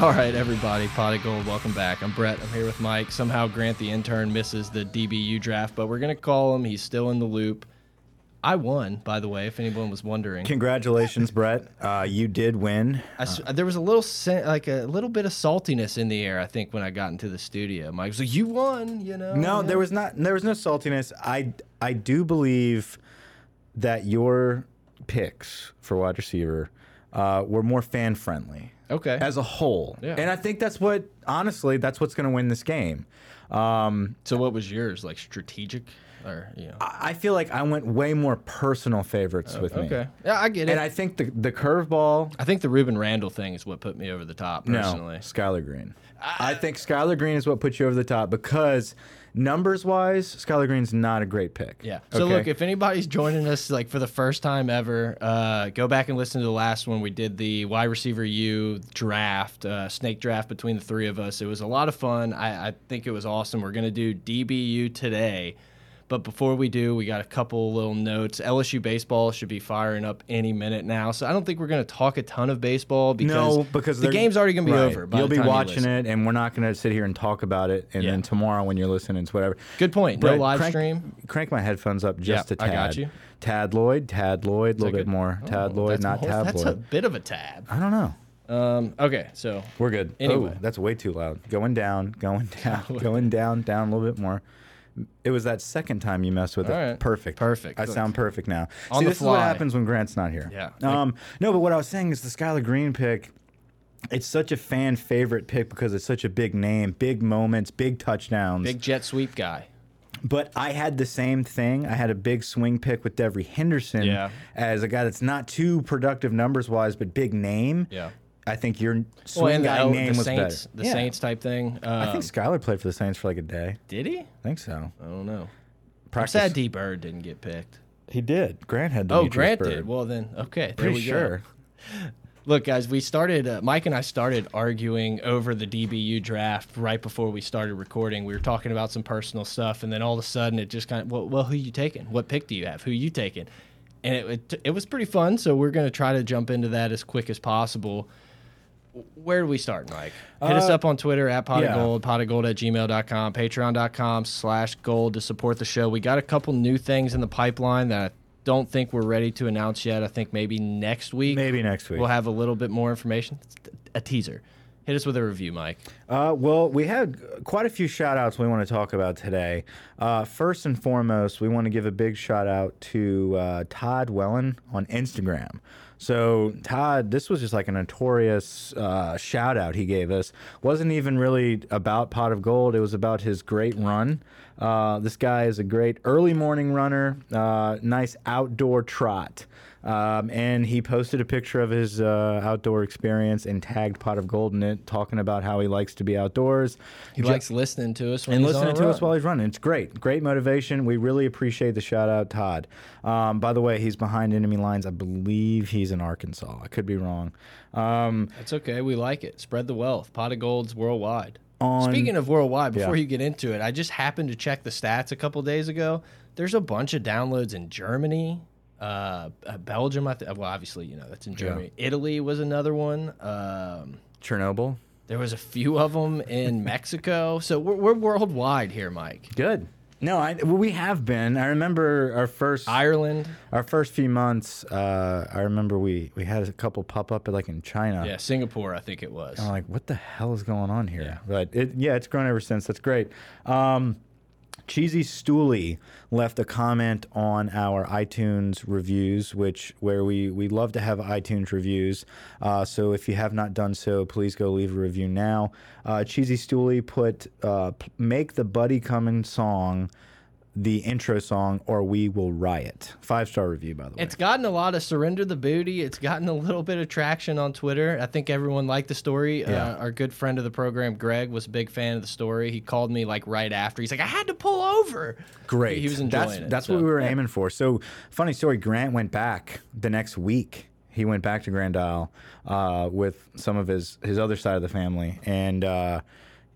All right, everybody, Pot of Gold, welcome back. I'm Brett. I'm here with Mike. Somehow Grant, the intern, misses the DBU draft, but we're going to call him. He's still in the loop. I won, by the way, if anyone was wondering. Congratulations, Brett. Uh, you did win. I s there was a little like a little bit of saltiness in the air. I think when I got into the studio, Mike was like, "You won," you know. No, Yeah. there was not. There was no saltiness. I I do believe that your picks for wide receiver uh, were more fan friendly. Okay. As a whole, Yeah. and I think that's what honestly that's what's going to win this game. Um, so what was yours? Like strategic, or you know? I I feel like I went way more personal favorites with me. Okay. Yeah, I get it. And I, I think the the curveball. I think the Rueben Randle thing is what put me over the top personally. No, Skyler Green. I, think Skyler Green is what put you over the top because numbers wise, Skyler Green's not a great pick. Yeah. So Okay? look, if anybody's joining us like for the first time ever, uh, go back and listen to the last one. We did the wide receiver U draft, uh, snake draft between the three of us. It was a lot of fun. I, I think it was awesome. We're gonna do DBU today. But before we do, we got a couple little notes. LSU baseball should be firing up any minute now, so I don't think we're going to talk a ton of baseball because, no, because the game's already going to be right. over. You'll be you watching listen. it, and we're not going to sit here and talk about it. And Yeah. then tomorrow, when you're listening, it's whatever. Good point. No live crank, stream. Crank my headphones up just Yeah, a tad. I got you. Tad Lloyd, Tad Lloyd, a little bit good? more. Tad Oh, Lloyd, not more- tabloid. That's a bit of a tab. I don't know. Um, okay, so We're good. Anyway. Oh, that's way too loud. Going down, going down, going down, down a little bit more. It was that second time you messed with it. All right. Perfect. Perfect. I Look. sound perfect now. On See, this is what happens when Grant's not here. Yeah. Um. No, but what I was saying is the Skyler Green pick. It's such a fan favorite pick because it's such a big name, big moments, big touchdowns. big jet sweep guy. But I had the same thing. I had a big swing pick with Devery Henderson Yeah. as a guy that's not too productive numbers wise, but big name. Yeah. I think your Well, swing and guy L- name the was Saints, better. the Yeah. Saints type thing. Um, I think Skyler played for the Saints for like a day. did he? I think so. I don't know. I'm sad D Byrd didn't get picked. He did. Grant had. Oh, Demetrius Grant Byrd. did. Well, then okay, there Pretty we sure. go. Look, guys, we started. Uh, Mike and I started arguing over the DBU draft right before we started recording. We were talking about some personal stuff, and then all of a sudden, it just kind of well, well, who you taking? What pick do you have? Who you taking? And it it, it was pretty fun. So we're going to try to jump into that as quick as possible. Where do we start, Mike? Hit us Uh, up on Twitter at pot yeah. of gold, pot of gold at gmail.com, patreon.com slash gold to support the show. We got a couple new things in the pipeline that I don't think we're ready to announce yet. I think maybe next week Maybe next week. we'll have a little bit more information. A teaser. Hit us with a review, Mike. Uh, well, we had quite a few shout outs we want to talk about today. Uh, first and foremost, we want to give a big shout out to uh, Todd Wellen on Instagram. So, Todd, this was just like a notorious uh, shout out he gave us. Wasn't even really about Pot of Gold, it was about his great run. Uh, this guy is a great early morning runner, uh, nice outdoor trot. Um, and he posted a picture of his uh, outdoor experience and tagged Pot of Gold in it, talking about how he likes to be outdoors. He likes listening to us when and he's listening to run. us while he's running. It's great. Great motivation. We really appreciate the shout out, Todd. Um, by the way, he's behind enemy lines. I believe he's in Arkansas. I could be wrong. Um, It's okay. We like it. Spread the wealth. Pot of gold's worldwide. On- Speaking of worldwide, before Yeah. you get into it, I just happened to check the stats a couple days ago. There's a bunch of downloads in Germany, uh, uh, Belgium. I th well, obviously, you know that's in Germany. Italy was another one. Um, Chernobyl. there was a few of them in Mexico. So we're, we're worldwide here, Mike. Good. No, I, well, we have been. I remember our first Ireland. our first few months. Uh, I remember we we had a couple pop up like in China. Yeah, Singapore, I think it was. I'm like, what the hell is going on here? But it, yeah, it's grown ever since. That's great. Um, Cheesy Stoolie left a comment on our iTunes reviews, which where we we love to have iTunes reviews. Uh, so if you have not done so, please go leave a review now. Uh, Cheesy Stoolie put uh, make the Buddy Cummins song the intro song, or we will riot. Five star review, by the way. It's gotten a lot of surrender the booty. It's gotten a little bit of traction on Twitter. I think everyone liked the story. Yeah. Uh, our good friend of the program, Greg, was a big fan of the story. He called me like right after. He's like, I had to pull over. Great. He was enjoying that's, it. That's so, what we were yeah. aiming for. So, funny story. Grant went back the next week. He went back to Grand Isle uh, with some of his his other side of the family, and uh,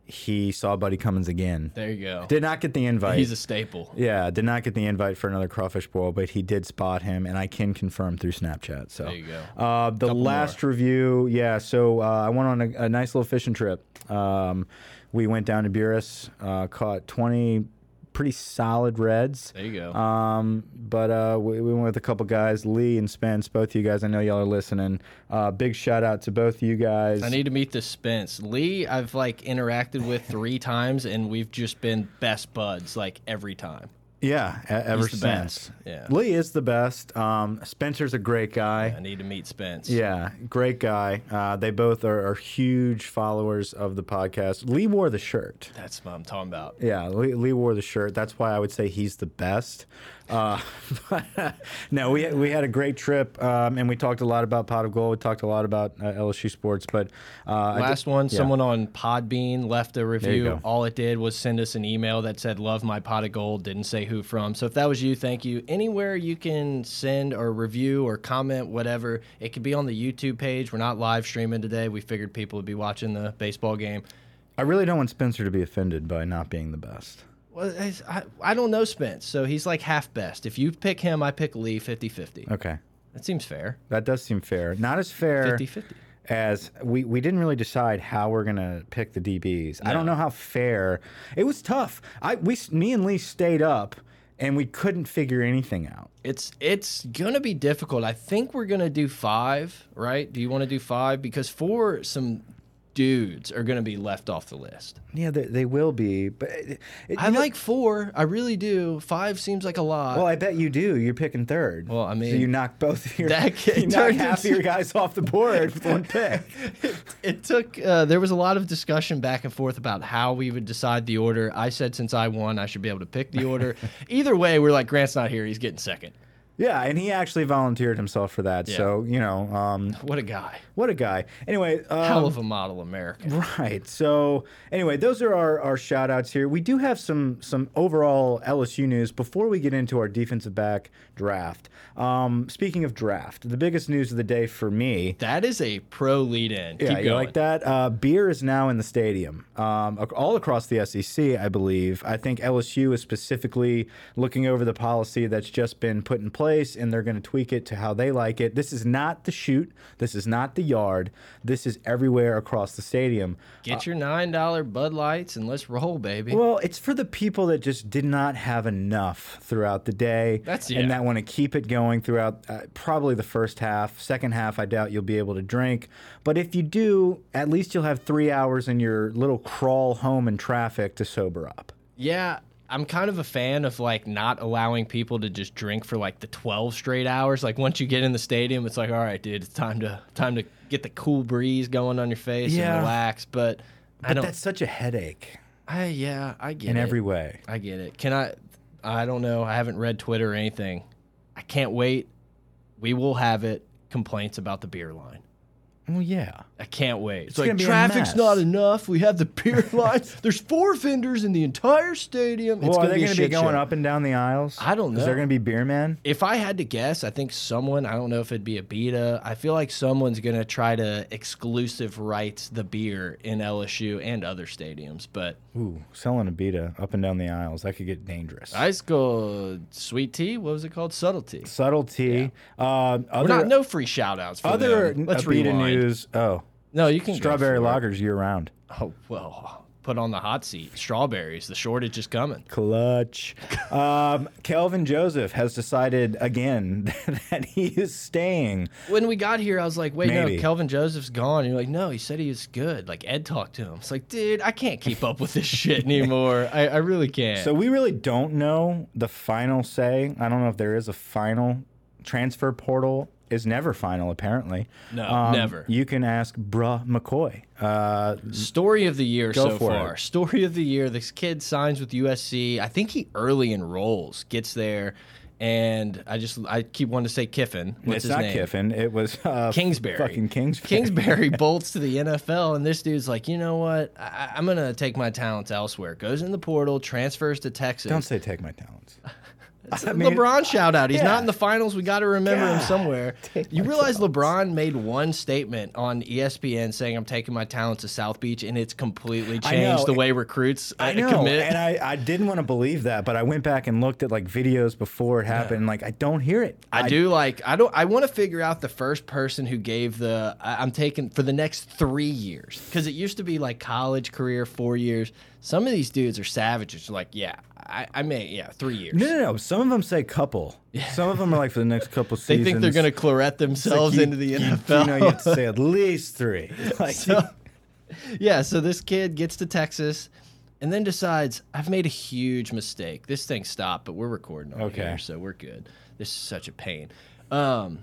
he saw Buddy Cummins again. There you go. Did not get the invite. He's a staple. yeah, did not get the invite for another crawfish boil, but he did spot him, and I can confirm through Snapchat. So There you go. Uh, the Couple last review, yeah. So uh, I went on a, a nice little fishing trip. Um, we went down to Buras, uh, caught twenty pretty solid reds. There you go. Um, but uh, we, we went with a couple guys, Lee and Spence, both of you guys. I know y'all are listening. Uh, big shout out to both of you guys. I need to meet the Spence. Lee, I've like interacted with three times, and we've just been best buds like every time. Yeah, e- ever He's the since. best. Yeah. Lee is the best. Um, Spencer's a great guy. I need to meet Spence. Yeah, great guy. Uh, they both are, are huge followers of the podcast. Lee wore the shirt. That's what I'm talking about. Yeah, Lee, Lee wore the shirt. That's why I would say he's the best. Uh, but, no, we we had a great trip, um, and we talked a lot about pot of gold. We talked a lot about uh, LSU sports, but uh, I Last did- one, yeah. someone on Podbean left a review. All it did was send us an email that said "Love my pot of gold." Didn't say who from. So if that was you, thank you. Anywhere you can send or review or comment, whatever. It could be on the YouTube page. We're not live streaming today. We figured people would be watching the baseball game. I really don't want Spencer to be offended by not being the best. Well, I, I don't know Spence, so he's like half best. If you pick him, I pick Lee 50 50. Okay, That seems fair. that does seem fair. Not as fair 50 50. as we we didn't really decide how we're gonna pick the DBs. I don't know how fair. It was tough. I we me and Lee stayed up and we couldn't figure anything out. It's it's gonna be difficult. I think we're gonna do five, right? Do you want to do five? Because four, some dudes are gonna be left off the list. Yeah, they, they will be, but it, it- I know- like four. I really do. Five seems like a lot. Well, I bet you do. You're picking third. Well, I so mean, you knock both of your that you knock half of your guys off the board with one pick. it took. Uh, there was a lot of discussion back and forth about how we would decide the order. I said since I won, I should be able to pick the order. Either way, we're like Grant's not here. He's getting second. Yeah, and he actually volunteered himself for that. Yeah. So you know, um, What a guy! what a guy. Anyway, um, Hell of a model American. Right. So anyway, those are our, our shout outs here. We do have some some overall LSU news before we get into our defensive back draft. Um, speaking of draft, the biggest news of the day for me. That is a pro lead in. Yeah, Keep you like that? Uh, beer is now in the stadium, um, all across the SEC, I believe. I think LSU is specifically looking over the policy that's just been put in place, and they're going to tweak it to how they like it. This is not the shoot. This is not the yard. This is everywhere across the stadium. Get your nine dollar Bud Lights and let's roll, baby. Well, it's for the people that just did not have enough throughout the day. That's- and that want to keep it going throughout uh, probably the first half. Second half, I doubt you'll be able to drink. But if you do, at least you'll have three hours in your little crawl home in traffic to sober up. Yeah, I'm kind of a fan of like not allowing people to just drink for like the 12 straight hours. Like once you get in the stadium, it's like, all right, dude, it's time to time to get the cool breeze going on your face Yeah. and relax. But, I But don't. that's such a headache I yeah, I get it. in it. every way. I get it. Can I? I don't know. I haven't read Twitter or anything. I can't wait. We will have it. Complaints about the beer line. Well, yeah. I can't wait. It's, gonna like traffic's not enough. We have the beer line. There's four vendors in the entire stadium. It's well, are gonna they be going to be going show. up and down the aisles? I don't know. Is there going to be beer men? If I had to guess, I think someone, I don't know if it'd be Abita, I feel like someone's going to try to exclusive rights the beer in LSU and other stadiums. But Ooh, selling Abita up and down the aisles. That could get dangerous. ice cold sweet tea, what was it called? Subtlety. Subtlety. Uh, We're other, not, no free shout outs for Other them. Let's Abita rewind. news. Oh, No, you can strawberry lagers year round. Oh, well, put on the hot seat. Strawberries, the shortage is coming. Clutch. um, Kelvin Joseph has decided again that he is staying. When we got here, I was like, wait, Maybe. no, Kelvin Joseph's gone. And you're like, no, he said he was good. Like Ed talked to him. It's like, dude, I can't keep up with this shit anymore. I, I really can't. So we really don't know the final say. I don't know if there is a final. Transfer portal is never final, apparently. No, Um, never. You can ask Bru McCoy. Uh, Story of the year so for far. it. Story of the year. This kid signs with USC. I think he early enrolls, gets there, and I just I keep wanting to say Kiffin. What's it's not name? Kiffin. It was uh, Kingsbury. Fucking Kingsbury. Kingsbury bolts to the NFL, and this dude's like, you know what? I, I'm gonna take my talents elsewhere. Goes in the portal, transfers to Texas. Don't say take my talents. It's I mean- LeBron shout out. He's Yeah. not in the finals. We got to remember him somewhere. You realize LeBron made one statement on ESPN saying, "I'm taking my talent to South Beach," and it's completely changed the way recruits uh, I know, commit. and I, I didn't want to believe that, but I went back and looked at like videos before it happened. and, Like I don't hear it. I do like I don't I want to figure out the first person who gave the I- I'm taking for the next three years because it used to be like college career four years. Some of these dudes are savages. Like yeah, I, I may yeah three years. No, no, no. Some of them say couple. Some of them are like for the next couple They seasons. They think they're gonna claret themselves you- into the NFL. You know, you have to say at least three. Like, So- yeah, so this kid gets to Texas and then decides, I've made a huge mistake. This thing stopped, but we're recording over Okay. here, so we're good. This is such a pain. Um,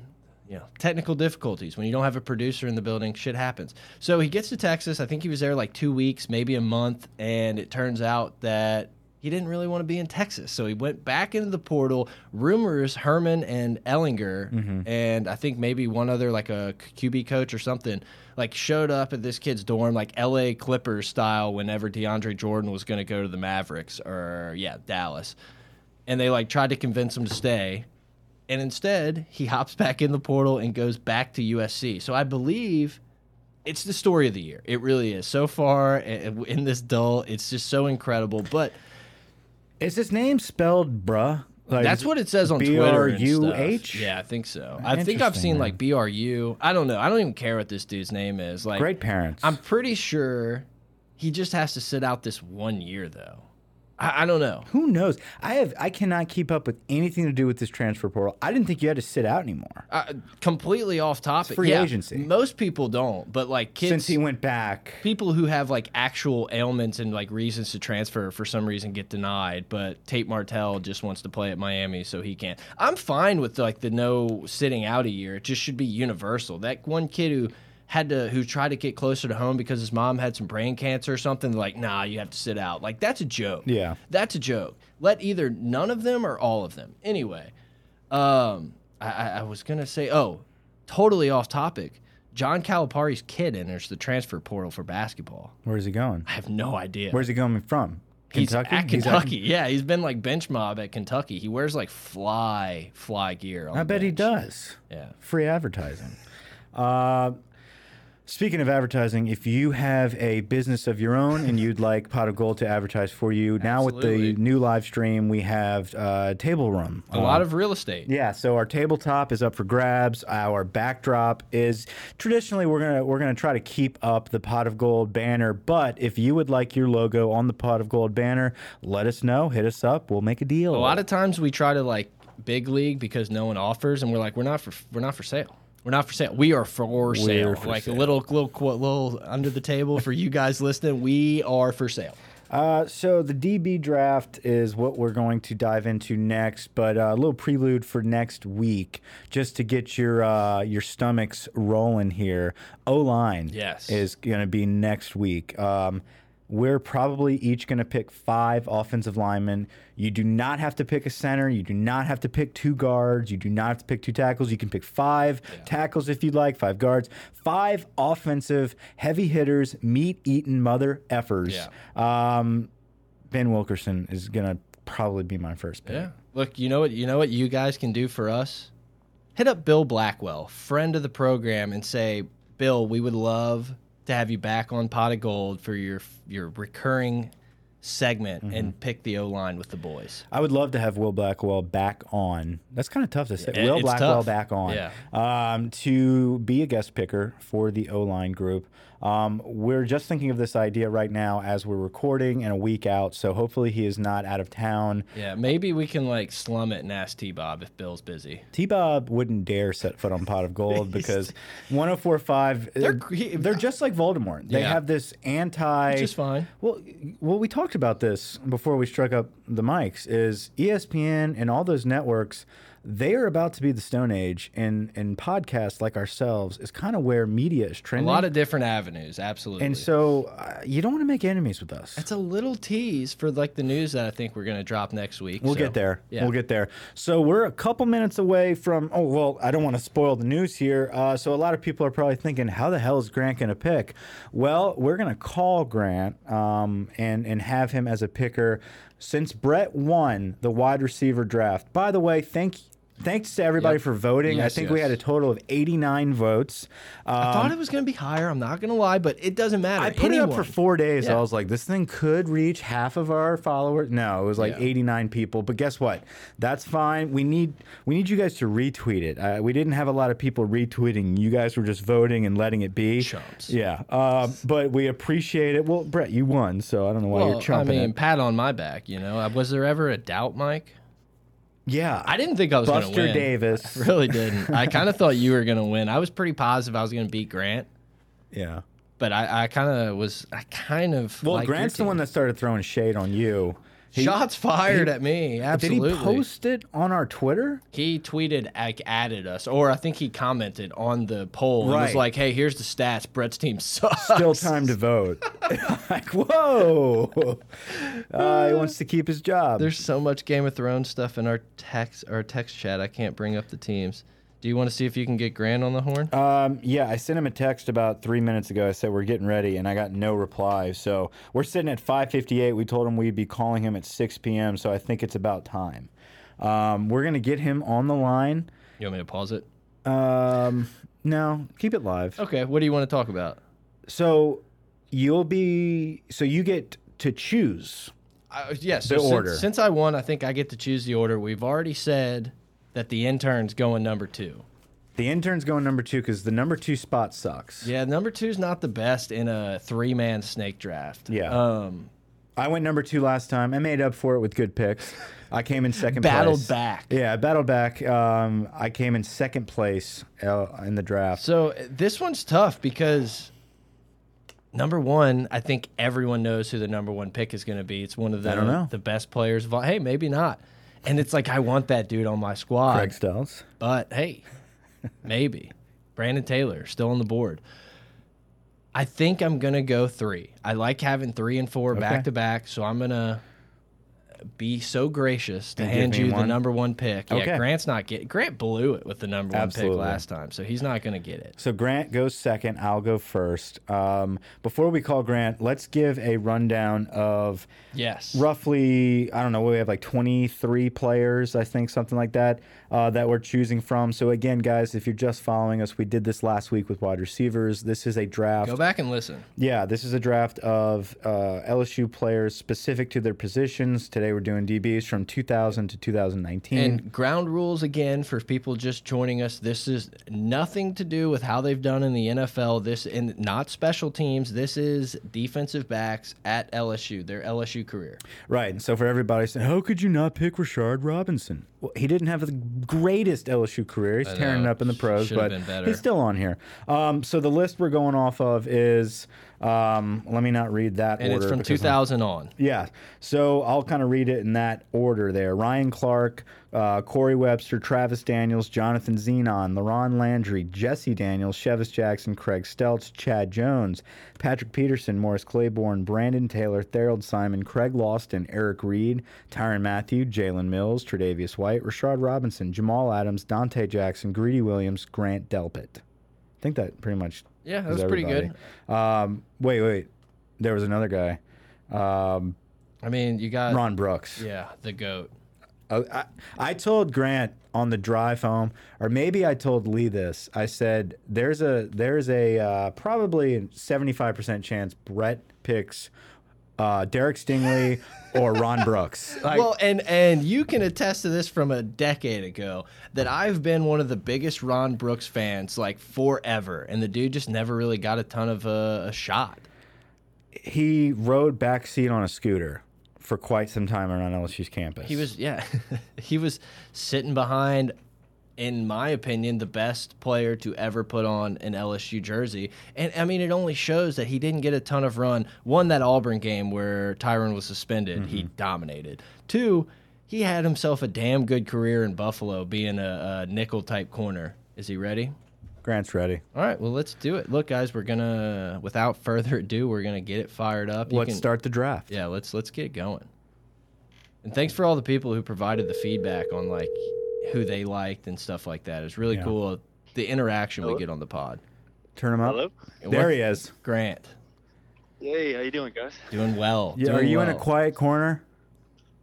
you know, technical difficulties. When you don't have a producer in the building, shit happens. So he gets to Texas. I think he was there like two weeks, maybe a month, and it turns out that he didn't really want to be in Texas. So he went back into the portal. Rumors Herman and Ehlinger, mm-hmm. and I think maybe one other, like a QB coach or something, like showed up at this kid's dorm, like LA Clippers style, whenever DeAndre Jordan was going to go to the Mavericks or, yeah, Dallas. And they like tried to convince him to stay. And instead, he hops back in the portal and goes back to USC. So I believe it's the story of the year. It really is. So far in this dull, it's just so incredible. But is his name spelled bruh? Like, that's what it says on B Twitter. R and stuff. H? Yeah, I think so. I think I've Interesting, seen man. like BRU. I don't know. I don't even care what this dude's name is. Like, Great parents. I'm pretty sure he just has to sit out this one year, though. I, I don't know. Who knows? I have. I cannot keep up with anything to do with this transfer portal. I didn't think you had to sit out anymore Uh, completely off topic. free yeah, agency. Most people don't, but like kids, since he went back. people who have like actual ailments and like reasons to transfer for some reason get denied. But Tate Martell just wants to play at Miami, so he can't. I'm fine with like the no sitting out a year. It just should be universal. That one kid who had to who tried to get closer to home because his mom had some brain cancer or something. Like, nah, you have to sit out. Like that's a joke. Yeah. that's a joke. Let either none of them or all of them. Anyway, um, I, I, I was gonna say, oh, totally off topic. John Calipari's kid enters the transfer portal for basketball. Where's he going? I have no idea. Where's he going from? he's Kentucky. at He's Kentucky. yeah, he's been like bench mob at Kentucky. He wears like fly fly gear. On I bet he does. Yeah. Free advertising. Uh, speaking of advertising, if you have a business of your own and you'd like Pot of Gold to advertise for you, now with Absolutely. the new live stream, we have uh, Table Room. A lot of real estate. Yeah, so our tabletop is up for grabs. Our backdrop is traditionally we're gonna we're gonna try to keep up the pot of gold banner. But if you would like your logo on the pot of gold banner, let us know. Hit us up. We'll make a deal. A lot of times we try to like big league because no one offers, and we're like, we're not for we're not for sale. We're not for sale. We are for sale. for like sale. a little little little under the table for you guys listening. We are for sale. Uh, so the DB draft is what we're going to dive into next, but uh, a little prelude for next week, just to get your uh, your stomachs rolling here. O line, Yes. is going to be next week. Um, we're probably each going to pick five offensive linemen. You do not have to pick a center. You do not have to pick two guards. You do not have to pick two tackles. You can pick five tackles if you'd like, five guards, five offensive heavy hitters, meat eating mother effers. Um, ben Wilkerson is gonna probably be my first pick. Yeah. Look, you know what you know what you guys can do for us? Hit up Bill Blackwell, friend of the program, and say, Bill, we would love to have you back on Pot of Gold for your your recurring segment Mm-hmm. and pick the O line with the boys. I would love to have Will Blackwell back on. That's kind of tough to say. Yeah, Will Blackwell tough. back on. Yeah. Um, to be a guest picker for the O line group. Um, we're just thinking of this idea right now as we're recording and a week out. So hopefully he is not out of town. Yeah, maybe we can like slum it and ask T Bob if Bill's busy. T Bob wouldn't dare set foot on Pot of Gold because 1045, they're, they're just like Voldemort. They Yeah. have this anti. Which is fine. Well, well, we talked about this before we struck up the mics. Is ESPN and all those networks? They are about to be the Stone Age, and and podcasts like ourselves is kind of where media is trending. A lot of different avenues, absolutely. and so uh, you don't want to make enemies with us. it's a little tease for like the news that I think we're gonna drop next week. We'll so, get there. Yeah. We'll get there. So we're a couple minutes away from. Oh well, I don't want to spoil the news here. Uh, so a lot of people are probably thinking, how the hell is Grant going to pick? Well, we're going to call Grant um, and and have him as a picker since Brett won the wide receiver draft. By the way, thank. Thanks to everybody Yep. for voting. I Yes, think we had a total of 89 votes. Um, I thought it was gonna be higher. I'm not gonna lie, but it doesn't matter. I put it up for four days. Yeah. I was like, this thing could reach half of our followers. No, it was like Yeah. 89 people. But guess what? That's fine. We need we need you guys to retweet it. Uh, we didn't have a lot of people retweeting. You guys were just voting and letting it be. Chumps. Yeah, uh, but we appreciate it. Well, Brett, you won, so I don't know why you're Well, I mean, it. pat on my back. You know, was there ever a doubt, Mike? Yeah, I didn't think I was gonna win. Buster. Davis. I really didn't. I kind of thought you were gonna win. I was pretty positive I was gonna beat Grant, yeah. but I, I kind of was. I kind of. Well, Grant's the one that started throwing shade on you. He- Shots fired at me. Absolutely. Did he post it on our Twitter? He tweeted, like, added us, or I think he commented on the poll and was like, "Hey, here's the stats. Brett's team sucks." Still time to vote. like, whoa. Uh, he wants to keep his job. There's so much Game of Thrones stuff in our text our text chat. I can't bring up the teams. Do you want to see if you can get Grant on the horn? Um, yeah, I sent him a text about three minutes ago. I said we're getting ready, and I got no reply. So we're sitting at 5:58. We told him we'd be calling him at 6 p.m. So I think it's about time. Um, we're gonna get him on the line. You want me to pause it? Um, no, keep it live. Okay. What do you want to talk about? So you'll be. So you get to choose. Uh, yes. so The since- order. Since I won, I think I get to choose the order. We've already said that the intern's going number two. The intern's going number two because the number two spot sucks. Yeah, number two's not the best in a three-man snake draft. Yeah. Um, I went number two last time. I made up for it with good picks. I came in second battled place. back. Yeah, I battled back. Um, I came in second place uh, in the draft. So uh, this one's tough because number one, I think everyone knows who the number one pick is going to be. It's one of the don't know. the best players of all. Hey, maybe not. And it's like I want that dude on my squad, Craig Steltz. but hey, maybe Brandon Taylor still on the board. I think I'm gonna go three. I like having three and four back to back, so I'm gonna be so gracious to And hand you the number one pick. Okay. Yeah, Grant's not getting. Grant blew it with the number one Absolutely. pick last time, so he's not gonna get it. So Grant goes second. I'll go first. Um, before we call Grant, let's give a rundown of Yes. roughly I don't know we have like 23 players I think something like that uh, that we're choosing from. So again, guys, if you're just following us, we did this last week with wide receivers. This is a draft. Go back and listen. Yeah, this is a draft of uh, LSU players specific to their positions. Today we're doing DBs from 2000 to 2019. And ground rules again for people just joining us. This is nothing to do with how they've done in the NFL. This and not special teams. This is defensive backs at LSU. Their LSU career. right. And so for everybody saying, how could you not pick Rashard Robinson? Well, he didn't have the greatest LSU career. He's tearing it up in the pros, but he's still on here. Um, so the list we're going off of is, um, let me not read that And it's from because I'm- 2000 on. Yeah. So I'll kind of read it in that order there. Ryan Clark, uh, Corey Webster, Travis Daniels, Jonathan Zenon, LaRon Landry, Jesse Daniels, Chevis Jackson, Craig Steltz, Chad Jones, Patrick Peterson, Morris Claiborne, Brandon Taylor, Tharold Simon, Craig Loston, Eric Reid, Tyrann Mathieu, Jalen Mills, Tre'Davious White, Rashard Robinson, Jamal Adams, Donte Jackson, Greedy Williams, Grant Delpit. I think that pretty much Yeah, that was pretty good. Um, wait, wait. There was another guy. Um, I mean, you got Ron Brooks. yeah, the goat. Uh, I, I told Grant on the drive home, or maybe I told Lee this. I said there's a there's a uh, probably seventy five percent chance Brett picks uh, Derek Stingley, or Ron Brooks. Like, well, and and you can attest to this from a decade ago that I've been one of the biggest Ron Brooks fans like forever, and the dude just never really got a ton of uh, a shot. he rode backseat on a scooter for quite some time around LSU's campus. He was yeah, he was sitting behind, in my opinion, the best player to ever put on an LSU jersey. And I mean, it only shows that he didn't get a ton of run. One, that Auburn game where Tyrann was suspended, he mm-hmm. dominated. Two, he had himself a damn good career in Buffalo, being a, a nickel type corner. Is he ready? Grant's ready. All right, well, let's do it. Look, guys, we're gonna, without further ado, we're gonna get it fired up. You Let's can- start the draft. yeah, let's let's get going. And thanks for all the people who provided the feedback on like who they liked and stuff like that. It's really Yeah. cool the interaction we get on the pod. Turn him up. Hello. And There what- he is. Grant, Hey, how you doing, guys? doing well. Yeah, are doing you in a quiet corner?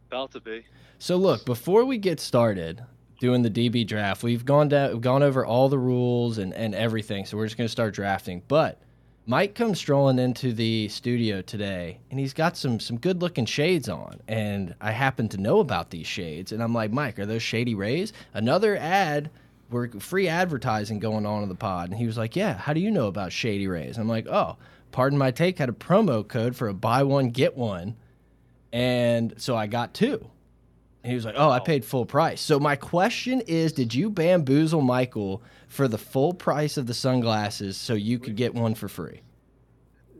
About to be. So look, before we get started doing the DB draft, we've gone down, we've gone over all the rules and and everything. So we're just gonna start drafting. But Mike comes strolling into the studio today, and he's got some some good looking shades on. And I happen to know about these shades, and I'm like, Mike, are those Shady Rays? Another ad. We're free advertising going on in the pod, and he was like, "Yeah, how do you know about Shady Rays?" I'm like, "Oh, pardon my take, had a promo code for a buy one get one, and so I got two. And he was like, "Oh, I oh. paid full price." So my question is, did you bamboozle Michael for the full price of the sunglasses so you could get one for free?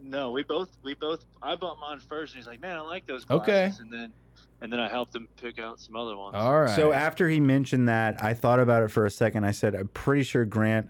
No, we both we both. I bought mine first, and he's like, "Man, I like those Okay. And then, and then I helped him pick out some other ones. All right. So after he mentioned that, I thought about it for a second. I said, I'm pretty sure Grant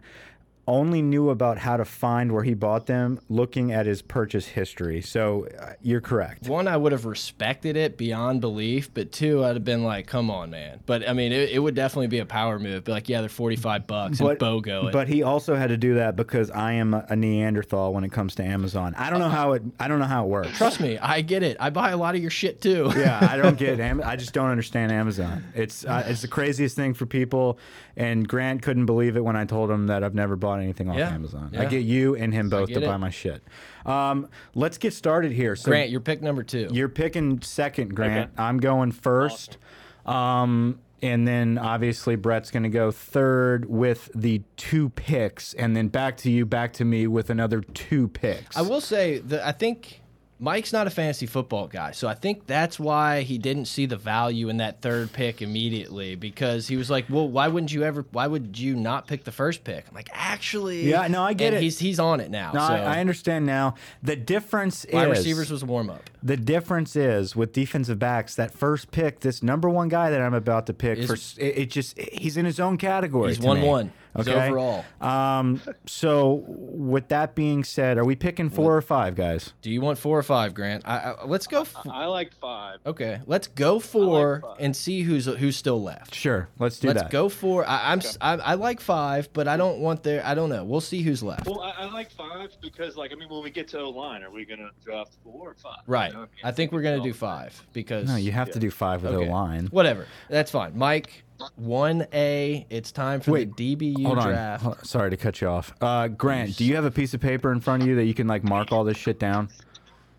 only knew about how to find where he bought them looking at his purchase history. So uh, you're correct. one, I would have respected it beyond belief, but two, I'd have been like, "Come on, man!" But I mean, it, it would definitely be a power move. Be like, "Yeah, they're forty-five bucks," and BOGO it. But he also had to do that because I am a Neanderthal when it comes to Amazon. I don't know how it. I don't know how it works. Trust me, I get it. I buy a lot of your shit too. yeah, I don't get. Am I just don't understand Amazon. It's uh, it's the craziest thing for people. And Grant couldn't believe it when I told him that I've never bought anything off Yeah, Amazon. yeah. I get you and him both to get buy my shit. Um, let's get started here. So Grant, you're pick number two. you're picking second, Grant. Okay. I'm going first. Um, and then obviously Brett's going to go third with the two picks, and then back to you, back to me with another two picks. I will say that I think Mike's not a fantasy football guy, so I think that's why he didn't see the value in that third pick immediately because he was like, "Well, why wouldn't you ever? Why would you not pick the first pick?" I'm like, "Actually, Yeah, no, I get and it. He's he's on it now. No, so I, I understand now. The difference wide is receivers was a warm up. The difference is with defensive backs, that first pick, this number one guy that I'm about to pick, Is- for it, it just he's in his own category. He's one me. one. He's Okay. overall. Um. So with that being said, are we picking four or five guys? Do you want four or five, Grant? I, I, let's go. I like five. okay, let's go four five. and see who's who's still left. Sure. Let's do Let's that. go for. I, I'm s- I, I like five, but I don't want there. I don't know. We'll see who's left. Well, I, I like five because, like, I mean, when we get to O line, are we gonna draft four or five? Right. You know, mean, I think we're gonna do five because No, you have to do five with Okay. a line. Whatever. That's fine. Mike, one A. It's time for Wait, the DBU Hold on. draft. Hold- Sorry to cut you off. Uh, Grant, do you have a piece of paper in front of you that you can like mark all this shit down?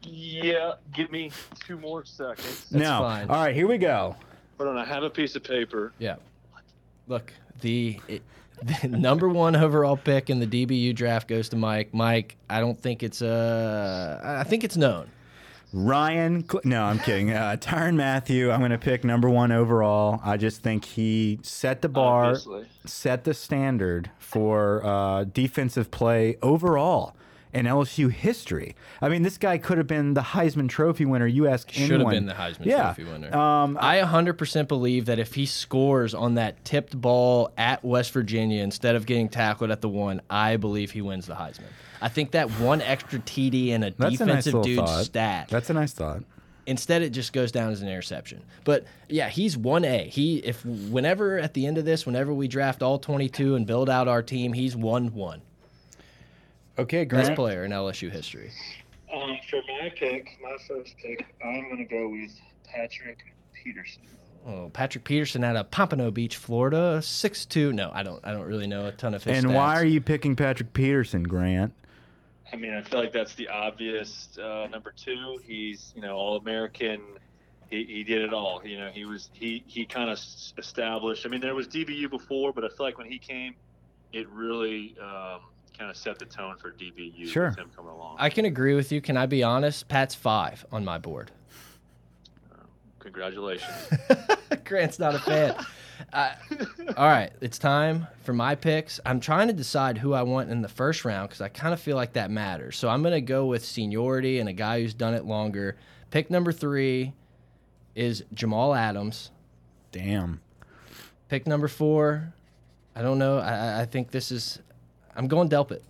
Yeah, give me two more seconds. That's no. fine. All right, here we go. Hold on, I have a piece of paper. Yeah. Look, the, it, the number one overall pick in the DBU draft goes to Mike. Mike, I don't think it's uh I think it's known. Ryan, Cl- no, I'm kidding. Uh, Tyrann Mathieu, I'm going to pick number one overall. I just think he set the bar, Obviously. set the standard for uh, defensive play overall in LSU history. I mean, this guy could have been the Heisman Trophy winner. You ask anyone. Should have been the Heisman yeah. Trophy winner. Um, I 100% believe that if he scores on that tipped ball at West Virginia instead of getting tackled at the one, I believe he wins the Heisman. I think that one extra TD and a that's a nice defensive little thought. stat. That's a nice thought. Instead, it just goes down as an interception. But yeah, he's one A. He if whenever at the end of this, whenever we draft all 22 and build out our team, he's one one. Okay, Best player in LSU history. Um, for my pick, my first pick, I'm gonna go with Patrick Peterson. Oh, Patrick Peterson out of Pompano Beach, Florida, six two. No, I don't. I don't really know a ton of his. And stats. why are you picking Patrick Peterson, Grant? I mean, I feel like that's the obvious uh, number two. He's you know all American. He, he did it all. You know, he was he he kind of established. I mean, there was DBU before, but I feel like when he came, it really um, kind of set the tone for DBU. Sure. with him coming along. I can agree with you. Can I be honest? Pat's five on my board. Congratulations. Grant's not a fan. Uh, all right, it's time for my picks. I'm trying to decide who I want in the first round because I kind of feel like that matters. So I'm going to go with seniority and a guy who's done it longer. Pick number three is Jamal Adams. Damn. Pick number four, I don't know. I, I think this is. I'm going Delpit.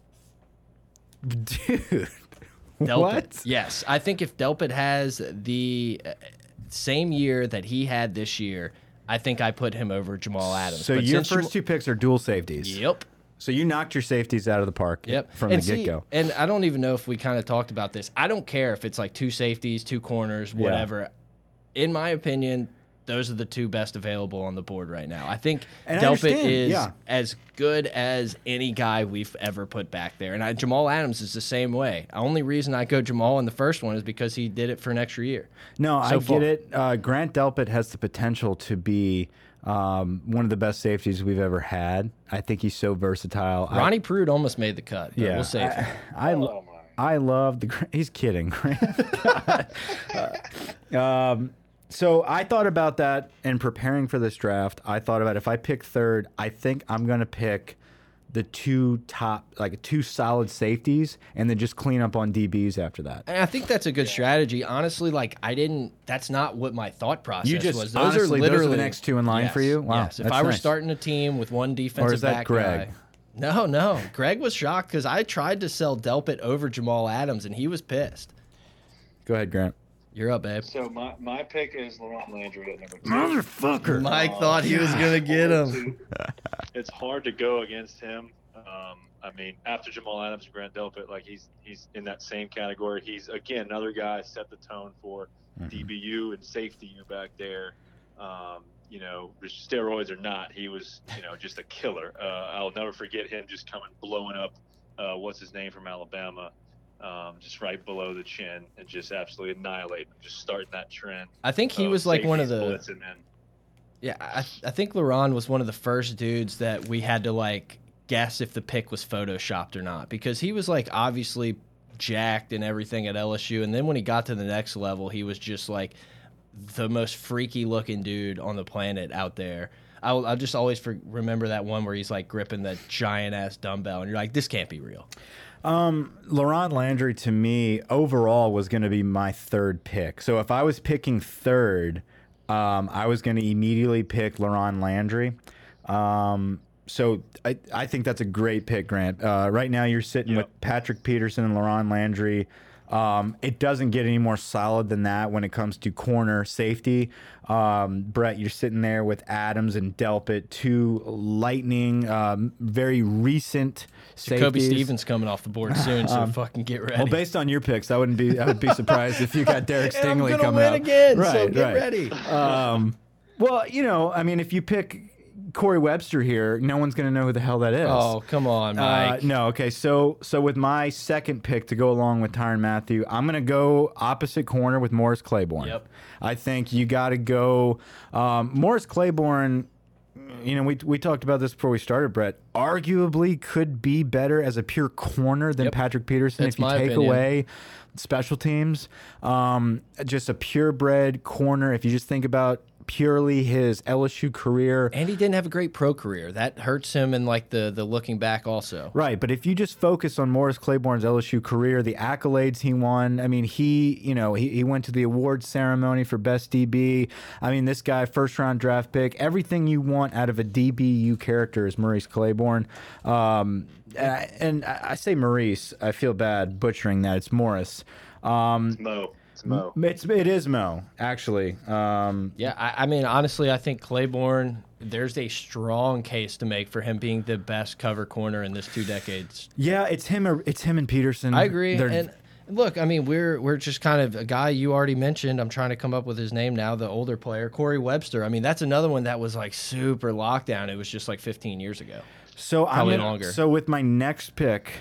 Dude. Delpit. What? Yes, I think if Delpit has the uh, same year that he had this year, I think I put him over Jamal Adams. So But your first two picks are dual safeties. Yep. So you knocked your safeties out of the park Yep. from and the see, get go. And I don't even know if we kind of talked about this. I don't care if it's like two safeties, two corners, Yeah. whatever. In my opinion, those are the two best available on the board right now. I think And Delpit understand, is yeah. as good as any guy we've ever put back there. And I, Jamal Adams is the same way. The only reason I go Jamal in the first one is because he did it for an extra year. No, so I far. get it. Uh, Grant Delpit has the potential to be um, one of the best safeties we've ever had. I think he's so versatile. I- Ronnie Prude almost made the cut. But yeah, we'll save him. I, I, oh. I love the. He's kidding. Grant. Uh, um, so I thought about that in preparing for this draft. I thought about if I pick third, I think I'm gonna pick the two top, like two solid safeties, and then just clean up on DBs after that. And I think that's a good strategy. Honestly, like I didn't. That's not what my thought process You just- was. honestly, those are literally the next two in line for you? Wow, yes. If I were nice. starting a team with one defensive Or is that back Greg? guy- no, no. Greg was shocked because I tried to sell Delpit over Jamal Adams, and he was pissed. Go ahead, Grant. You're up, babe. So my, my pick is LaRon Landry at number two. Motherfucker. Mike Oh, thought he was gonna get him. it's hard to go against him. Um, I mean, after Jamal Adams and Grant Delpit, like he's he's in that same category. He's again another guy set the tone for DBU and safety you back there. Um, you know, steroids or not, he was you know just a killer. Uh, I'll never forget him just coming blowing up. Uh, what's his name from Alabama? Um, just right below the chin and just absolutely annihilate. him, just starting that trend. I think he was like one of the. Yeah, I, I think Laron was one of the first dudes that we had to like guess if the pick was photoshopped or not because he was like obviously jacked and everything at LSU, and then when he got to the next level, he was just like the most freaky looking dude on the planet out there. I'll, I'll just always for, remember that one where he's like gripping the giant ass dumbbell, and you're like, this can't be real. Um, LaRon Landry to me overall was going to be my third pick. So if I was picking third, um, I was going to immediately pick LaRon Landry. Um, so I, I think that's a great pick, Grant. Uh, right now you're sitting Yep. with Patrick Peterson and LaRon Landry. Um, it doesn't get any more solid than that when it comes to corner safety. Um, Brett, you're sitting there with Adams and Delpit, two lightning, um, very recent Kobe safeties. Stevens coming off the board soon, so fucking get ready. Well, based on your picks, I wouldn't be. I would be surprised if you got Derek Stingley coming win up again, so Right, get right. ready. Um, well, you know, I mean, if you pick Corey Webster here, no one's going to know who the hell that is. oh, come on, Uh, Mike. no, okay. So, so with my second pick to go along with Tyrann Mathieu, I'm going to go opposite corner with Morris Claiborne. Yep. I think you got to go um, Morris Claiborne. You know, we we talked about this before we started, Brett. Arguably, could be better as a pure corner than Yep. Patrick Peterson That's if you take opinion. away special teams. Um, just a purebred corner. If you just think about purely his LSU career, And he didn't have a great pro career. That hurts him in like the the looking back also. Right, but if you just focus on Morris Claiborne's LSU career, the accolades he won, I mean, he, you know, he, he went to the awards ceremony for best DB. I mean, this guy, first round draft pick, everything you want out of a DBU character is Maurice Claiborne. Um, and, and I I say Maurice, I feel bad butchering that. It's Morris. Um, Mo. It's Mo. it's it is Mo actually. Um, Yeah, I, I mean, honestly, I think Claiborne. There's a strong case to make for him being the best cover corner in this two decades. yeah, it's him. or- It's him and Peterson. I agree. They're- And look, I mean, we're we're just kind of a guy you already mentioned. I'm trying to come up with his name now. The older player, Corey Webster. I mean, that's another one that was like super lockdown. It was just like 15 years ago. So I'm longer. So with my next pick,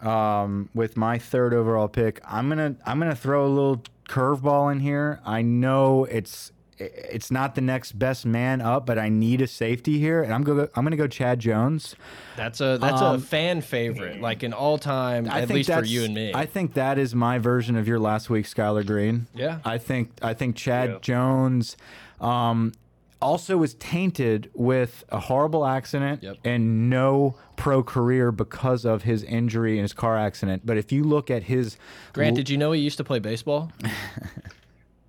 um, with my third overall pick. I'm gonna I'm gonna throw a little curveball in here. I know it's it's not the next best man up, but I need a safety here, and I'm go I'm gonna go Chad Jones. That's a that's Um, a fan favorite, like an all time, I at least for you and me. I think that is my version of your last week, Skyler Green. Yeah. I think I think Chad Yeah. Jones um, also was tainted with a horrible accident Yep. and no pro career because of his injury and his car accident. But if you look at his Grant, did you know he used to play baseball?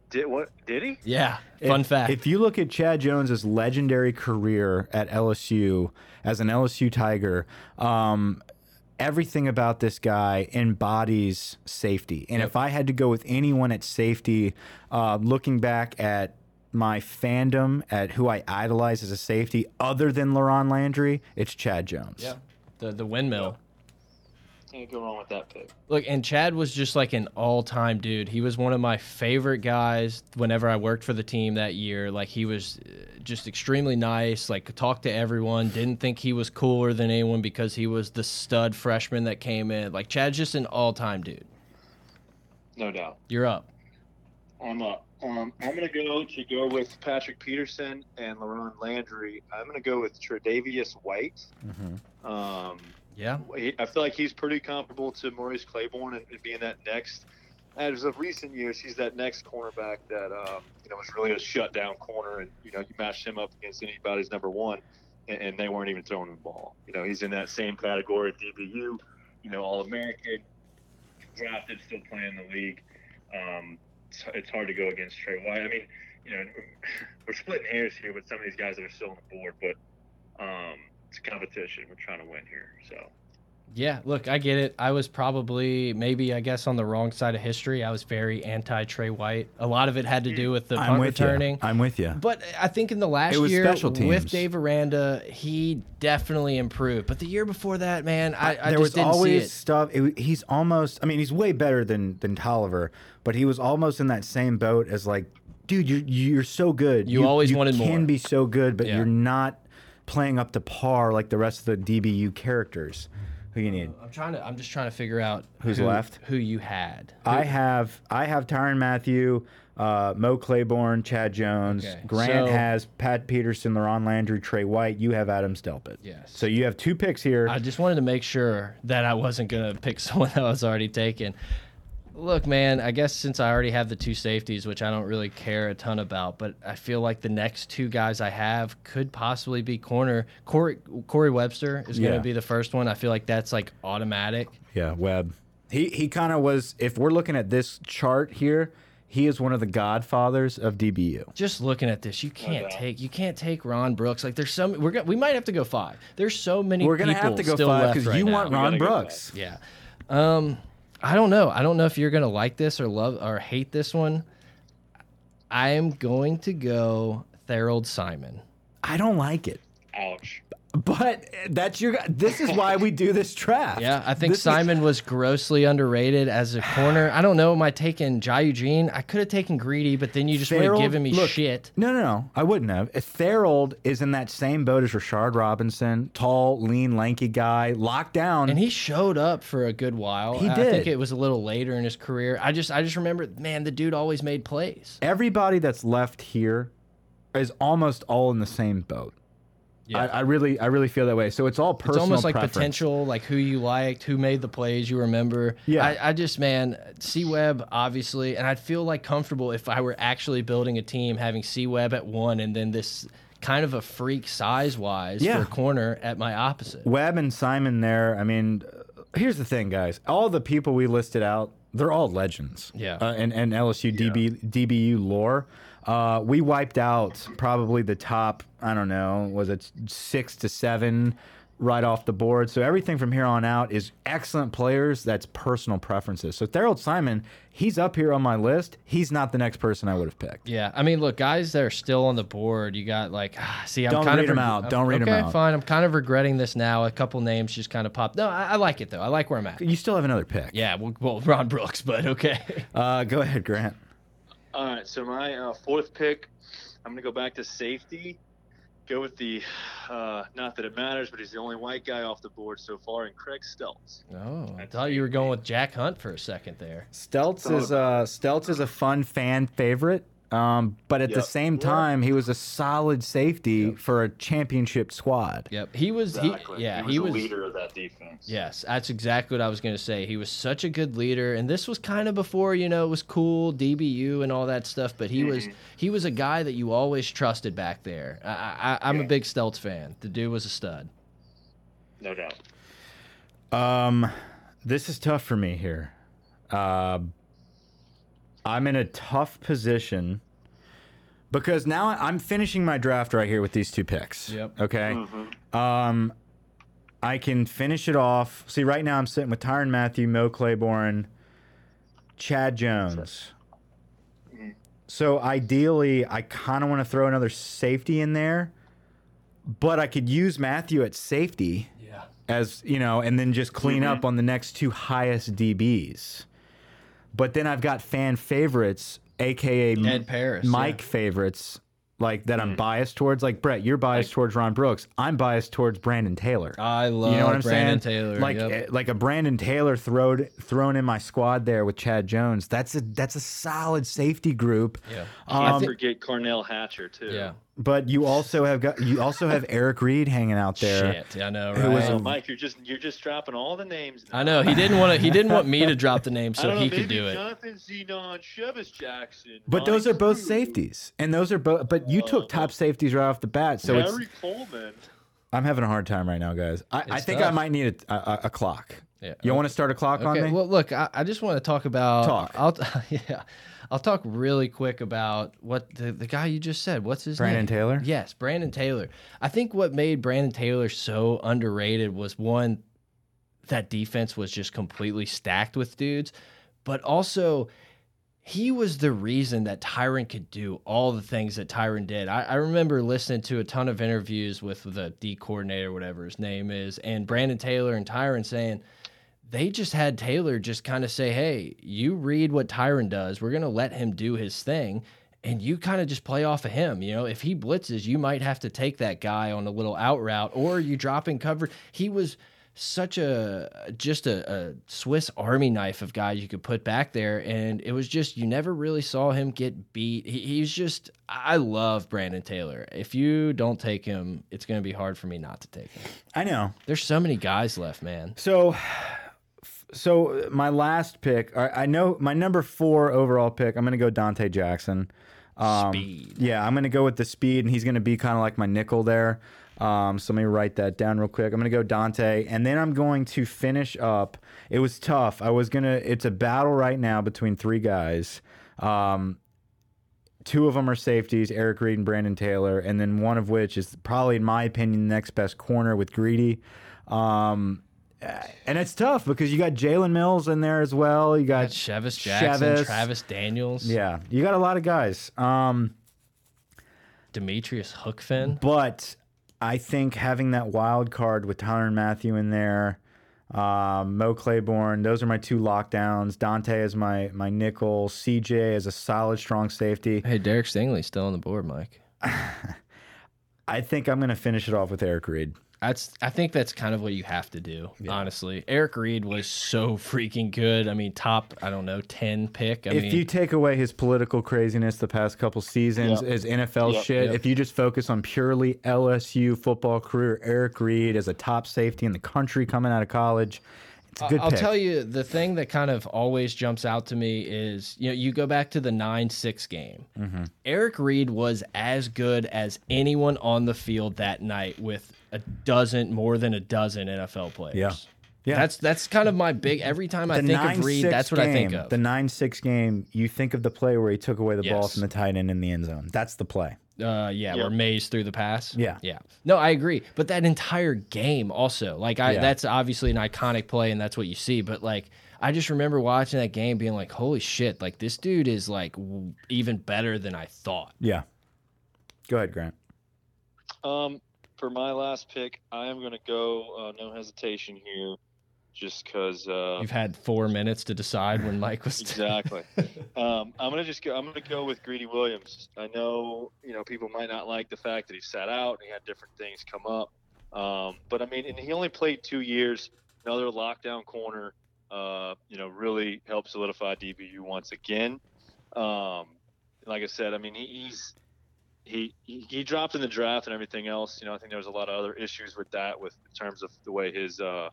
Did what? Did he? Yeah. Fun if, fact. If you look at Chad Jones's legendary career at LSU as an LSU Tiger, um, everything about this guy embodies safety. And if I had to go with anyone at safety, uh, looking back at my fandom at who I idolize as a safety, other than LaRon Landry, it's Chad Jones. yeah. The the windmill. Can't go wrong with that pick. Look, and Chad was just like an all-time dude. He was one of my favorite guys whenever I worked for the team that year. Like he was uh, just extremely nice, like talked to everyone, didn't think he was cooler than anyone because he was the stud freshman that came in. Like Chad's just an all-time dude. No doubt. You're up. I'm up. Um, I'm going to go to go with Patrick Peterson and LaRon Landry. I'm going to go with Tre'Davious White. Mhm. Um, Yeah. I feel like he's pretty comparable to Morris Claiborne and, and being that next. As of recent years, he's that next cornerback that um, you know was really a shutdown corner, and you know you matched him up against anybody's number one, and, and they weren't even throwing the ball. You know he's in that same category, DBU, you know All American, drafted, still playing in the league. Um, it's, hard to go against Trey White. I mean, you know, we're splitting hairs here with some of these guys that are still on the board, but um, it's a competition. We're trying to win here, so. Yeah, look, I get it. I was probably maybe I guess on the wrong side of history. I was very anti Trey White. A lot of it had to do with the I'm punt with returning. you. I'm with you. But I think in the last year with Dave Aranda, he definitely improved. But the year before that, man, I, I there just was didn't always see it. stuff. It, he's almost. I mean, he's way better than than Tolliver, but he was almost in that same boat as like, dude, you're you're so good. You always wanted can more. be so good, but Yeah. you're not playing up to par like the rest of the DBU characters. Who you need? I'm trying to. I'm just trying to figure out Who's who, left? Who you had? I have I have Tyrann Mathieu, uh, Mo Claiborne, Chad Jones. Okay, Grant so- has Pat Peterson, LaRon Landry, Trey White. You have Adams Delpit. Yes. So you have two picks here. I just wanted to make sure that I wasn't gonna pick someone that was already taken. Look, man, I guess since I already have the two safeties, which I don't really care a ton about, but I feel like the next two guys I have could possibly be corner. Corey, Corey Webster is going Yeah. to be the first one. I feel like that's like automatic. Yeah, Webb. He he kind of was. If we're looking at this chart here, he is one of the godfathers of DBU. Just looking at this, you can't doubt. take you can't take Ron Brooks. Like there's some we're gonna, we might have to go five. There's so many. We're gonna have to go five because right you now. want Ron Brooks. Yeah. Um, I don't know. I don't know if you're gonna like this or love or hate this one. I am going to go Tharold Simon. I don't like it, Ouch. But that's your. This is why we do this draft. Yeah, I think This is- Simon was grossly underrated as a corner. I don't know. Am I taking Jai Eugene? I could have taken Greedy, but then you just would have given me look, shit. No, no, no. I wouldn't have. If Tharold is in that same boat as Rashard Robinson, tall, lean, lanky guy, locked down. And he showed up for a good while. He did. I think it was a little later in his career. I just I just remember, man, the dude always made plays. everybody that's left here is almost all in the same boat. Yeah. I, I really, I really feel that way. So it's all personal. It's almost like preference. potential, like who you liked, who made the plays you remember. Yeah. I, I just, man, C Web, obviously, and I'd feel like comfortable if I were actually building a team having C Web at one and then this kind of a freak size wise Yeah. for a corner at my opposite. Webb and Simon there. I mean, here's the thing, guys. All the people we listed out, they're all legends. Yeah. Uh, and, and LSU DB, DBU lore. Uh, we wiped out probably the top, I don't know, was it six to seven right off the board. So everything from here on out is excellent players. That's personal preferences. So Tharold Simon, he's up here on my list. He's not the next person I would have picked. Yeah, I mean, look, guys that are still on the board, you got like, ah, see, I'm Don't kind read of 'em out. Don't read okay, out. fine. I'm kind of regretting this now. A couple names just kind of popped. No, I, I like it though. I like where I'm at. You still have another pick. Yeah, well, well Ron Brooks, but okay. Uh, go ahead, Grant. All right, so my uh, fourth pick, I'm going to go back to safety, go with the, uh, not that it matters, but he's the only white guy off the board so far, and Craig Steltz. Oh, I thought you were going with Jack Hunt for a second there. Steltz is uh, Steltz is a fun fan favorite, um, but at the same time, he was a solid safety for a championship squad. Yep, he was. Exactly. He, yeah, he was he the was. leader of that defense. Yes, that's exactly what I was going to say. He was such a good leader, and this was kind of before you know it was cool DBU and all that stuff. But he was Mhm. he was a guy that you always trusted back there. I, I, I'm a big Steltz fan. The dude was a stud. no doubt. Um, this is tough for me here. Uh, I'm in a tough position because now I'm finishing my draft right here with these two picks. Yep. Okay. Mhm. Um, I can finish it off. See, right now I'm sitting with Tyrann Mathieu, Mo Claiborne, Chad Jones. So ideally, I kind of want to throw another safety in there, but I could use Mathieu at safety Yeah. as you know, and then just clean Mhm. up on the next two highest DBs. But then I've got fan favorites, aka Ed Paris. Mike yeah. favorites, like that I'm Mhm. biased towards. Like Brett, you're biased towards Ron Brooks. I'm biased towards Brandon Taylor. I love you know what I'm Brandon saying? Taylor. Like yep. eh, like a Brandon Taylor thrown thrown in my squad there with Chad Jones. That's a that's a solid safety group. yeah. Can't Um, forget Carnell Hatcher too. Yeah. But you also have got you also have Eric Reid hanging out there. Shit, I know, Who was? Oh, Mike, you're just you're just dropping all the names. I know he didn't want to. He didn't want me to drop the name so don't know, he could do it. Jonathan Zenon, Chevis Jackson. But those are both Drew, safeties, and those are both. But you took Uh, top safeties right off the bat, so it's. Coleman. I'm having a hard time right now, guys. I, I It's think I might need a, a, a clock. Yeah. You want to start a clock on me? Well, look, I, I just want to talk about. Talk. I'll yeah. I'll talk really quick about what the, the guy you just said. What's his Brandon name? Taylor? Yes, Brandon Taylor. I think what made Brandon Taylor so underrated was one, that defense was just completely stacked with dudes, but also he was the reason that Tyrann could do all the things that Tyrann did. I, I remember listening to a ton of interviews with the D coordinator, whatever his name is, and Brandon Taylor and Tyrann saying they just had Taylor just kind of say, "Hey, you read what Tyrann does. We're gonna let him do his thing." And you kind of just play off of him. You know, if he blitzes, you might have to take that guy on a little out route or you drop in cover. He was such a just a, a Swiss Army knife of guys you could put back there, and it was just you never really saw him get beat. He, he's just I love Brandon Taylor. If you don't take him, it's going to be hard for me not to take him. I know. There's so many guys left, man. So, so my last pick. I I know my number four overall pick. I'm going to go Donte Jackson. Um, Speed. Yeah, I'm going to go with the speed, and he's going to be kind of like my nickel there. Um, so let me write that down real quick. I'm going to go Donte, and then I'm going to finish up. It was tough. I was gonna. It's a battle right now between three guys. Um, two of them are safeties, Eric Reid and Brandon Taylor, and then one of which is probably, in my opinion, the next best corner with Greedy. Um, and it's tough because you got Jalen Mills in there as well. You got Got Chevis Jackson, Chevis. Travis Daniels, yeah, you got a lot of guys. Um, Demetrius Hookfin. but I think having that wild card with Tyler Mathieu in there, um, Mo Claiborne, those are my two lockdowns. Donte is my my nickel. CJ is a solid, strong safety. Hey, Derek Stingley's still on the board, Mike. I think I'm going to finish it off with Eric Reid. That's I think that's kind of what you have to do, honestly. Eric Reid was so freaking good. I mean, top, I don't know, 10 pick. I if mean, you take away his political craziness the past couple seasons, Yep. his NFL Yep, shit, yep. if you just focus on purely LSU football career, Eric Reid as a top safety in the country coming out of college, it's a good I'll pick. tell you the thing that kind of always jumps out to me is you know you go back to the nine six game. Mm-hmm. Eric Reid was as good as anyone on the field that night with a dozen more than a dozen NFL players. Yeah. Yeah. That's that's kind of my big every time I the think of Reid, that's what I think of. The nine six game, you think of the play where he took away the ball from the tight end in the end zone. That's the play. Uh, yeah, where Mays threw the pass. Yeah. yeah. No, I agree. But that entire game, also, like, I Yeah. that's obviously an iconic play, and that's what you see. But like, I just remember watching that game, being like, "Holy shit! Like, this dude is like w even better than I thought." Yeah. Go ahead, Grant. Um, for my last pick, I am going to go uh, no hesitation here. just because. Uh, You've had four minutes to decide when Mike was. exactly. um, I'm gonna just go. I'm gonna go with Greedy Williams. I know you know people might not like the fact that he sat out and he had different things come up, um, but I mean, and he only played two years. Another lockdown corner. Uh, you know, really helped solidify DBU once again. Um, like I said, I mean, he, he's he, he he dropped in the draft and everything else. You know, I think there was a lot of other issues with that, with in terms of the way his uh,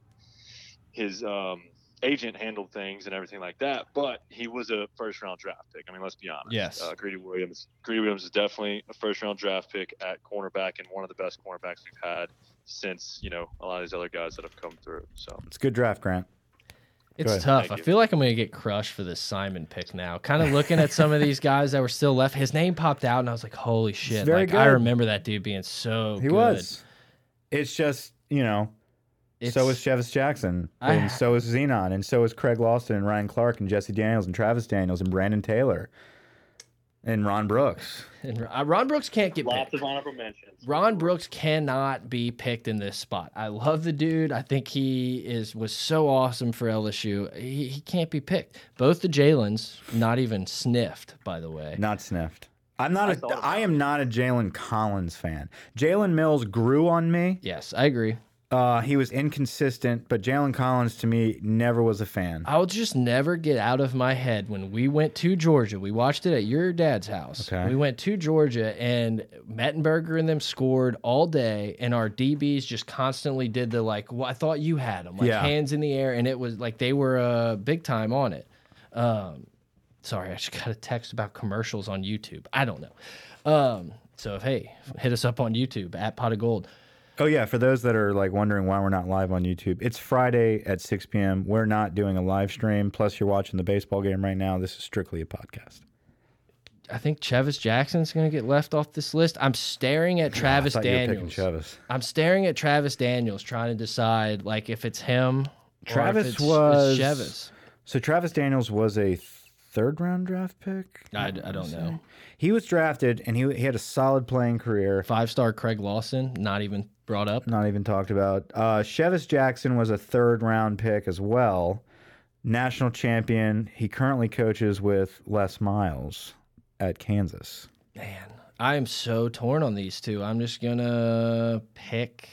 his um, agent handled things and everything like that. But he was a first round draft pick. I mean, let's be honest. Yes. Uh, Greedy Williams. Greedy Williams is definitely a first round draft pick at cornerback and one of the best cornerbacks we've had since you know a lot of these other guys that have come through. So It's a good draft, Grant. It's tough. Thank I you. feel like I'm going to get crushed for this Simon pick now. Kind of looking at some of these guys that were still left. His name popped out, and I was like, "Holy shit!" very Like I remember that dude being so. He good. was. It's just, you know, so is It's- Chevis Jackson, I- and so is Zenon, and so is Craig Loston, and Ryan Clark, and Jesse Daniels, and Travis Daniels, and Brandon Taylor, and Ron Brooks. And uh, Ron Brooks can't get lots picked. of honorable mentions. Ron Brooks cannot be picked in this spot. I love the dude. I think he is was so awesome for LSU. He, he can't be picked. Both the Jalen's not even sniffed, by the way. Not sniffed. I'm not I a. I am not a Jalen Collins fan. Jalen Mills grew on me. Yes, I agree. Uh, he was inconsistent, but Jalen Collins to me never was a fan. I'll just never get out of my head when we went to Georgia. We watched it at your dad's house. Okay. We went to Georgia and Mettenberger and them scored all day, and our DBs just constantly did the like, well, I thought you had them, like Yeah. hands in the air, and it was like they were uh, big time on it. Um, sorry, I just got a text about commercials on YouTube. I don't know. Um, so if hey, hit us up on YouTube at Pot of Gold. Oh yeah, for those that are like wondering why we're not live on YouTube, it's Friday at 6 p.m. We're not doing a live stream. Plus, you're watching the baseball game right now. This is strictly a podcast. I think Travis Jackson's going to get left off this list. I'm staring at Travis I thought you were Daniels. Travis. I'm staring at Travis Daniels, trying to decide like if it's him. or if Travis it's, was- it's Chevis. So Travis Daniels was a third round draft pick. I, I don't know. He was drafted and he he had a solid playing career. Five star Craig Loston, not even brought up. Not even talked about. Uh, Chevis Jackson was a third round pick as well. National champion. He currently coaches with Les Miles at Kansas. Man, I am so torn on these two. I'm just gonna pick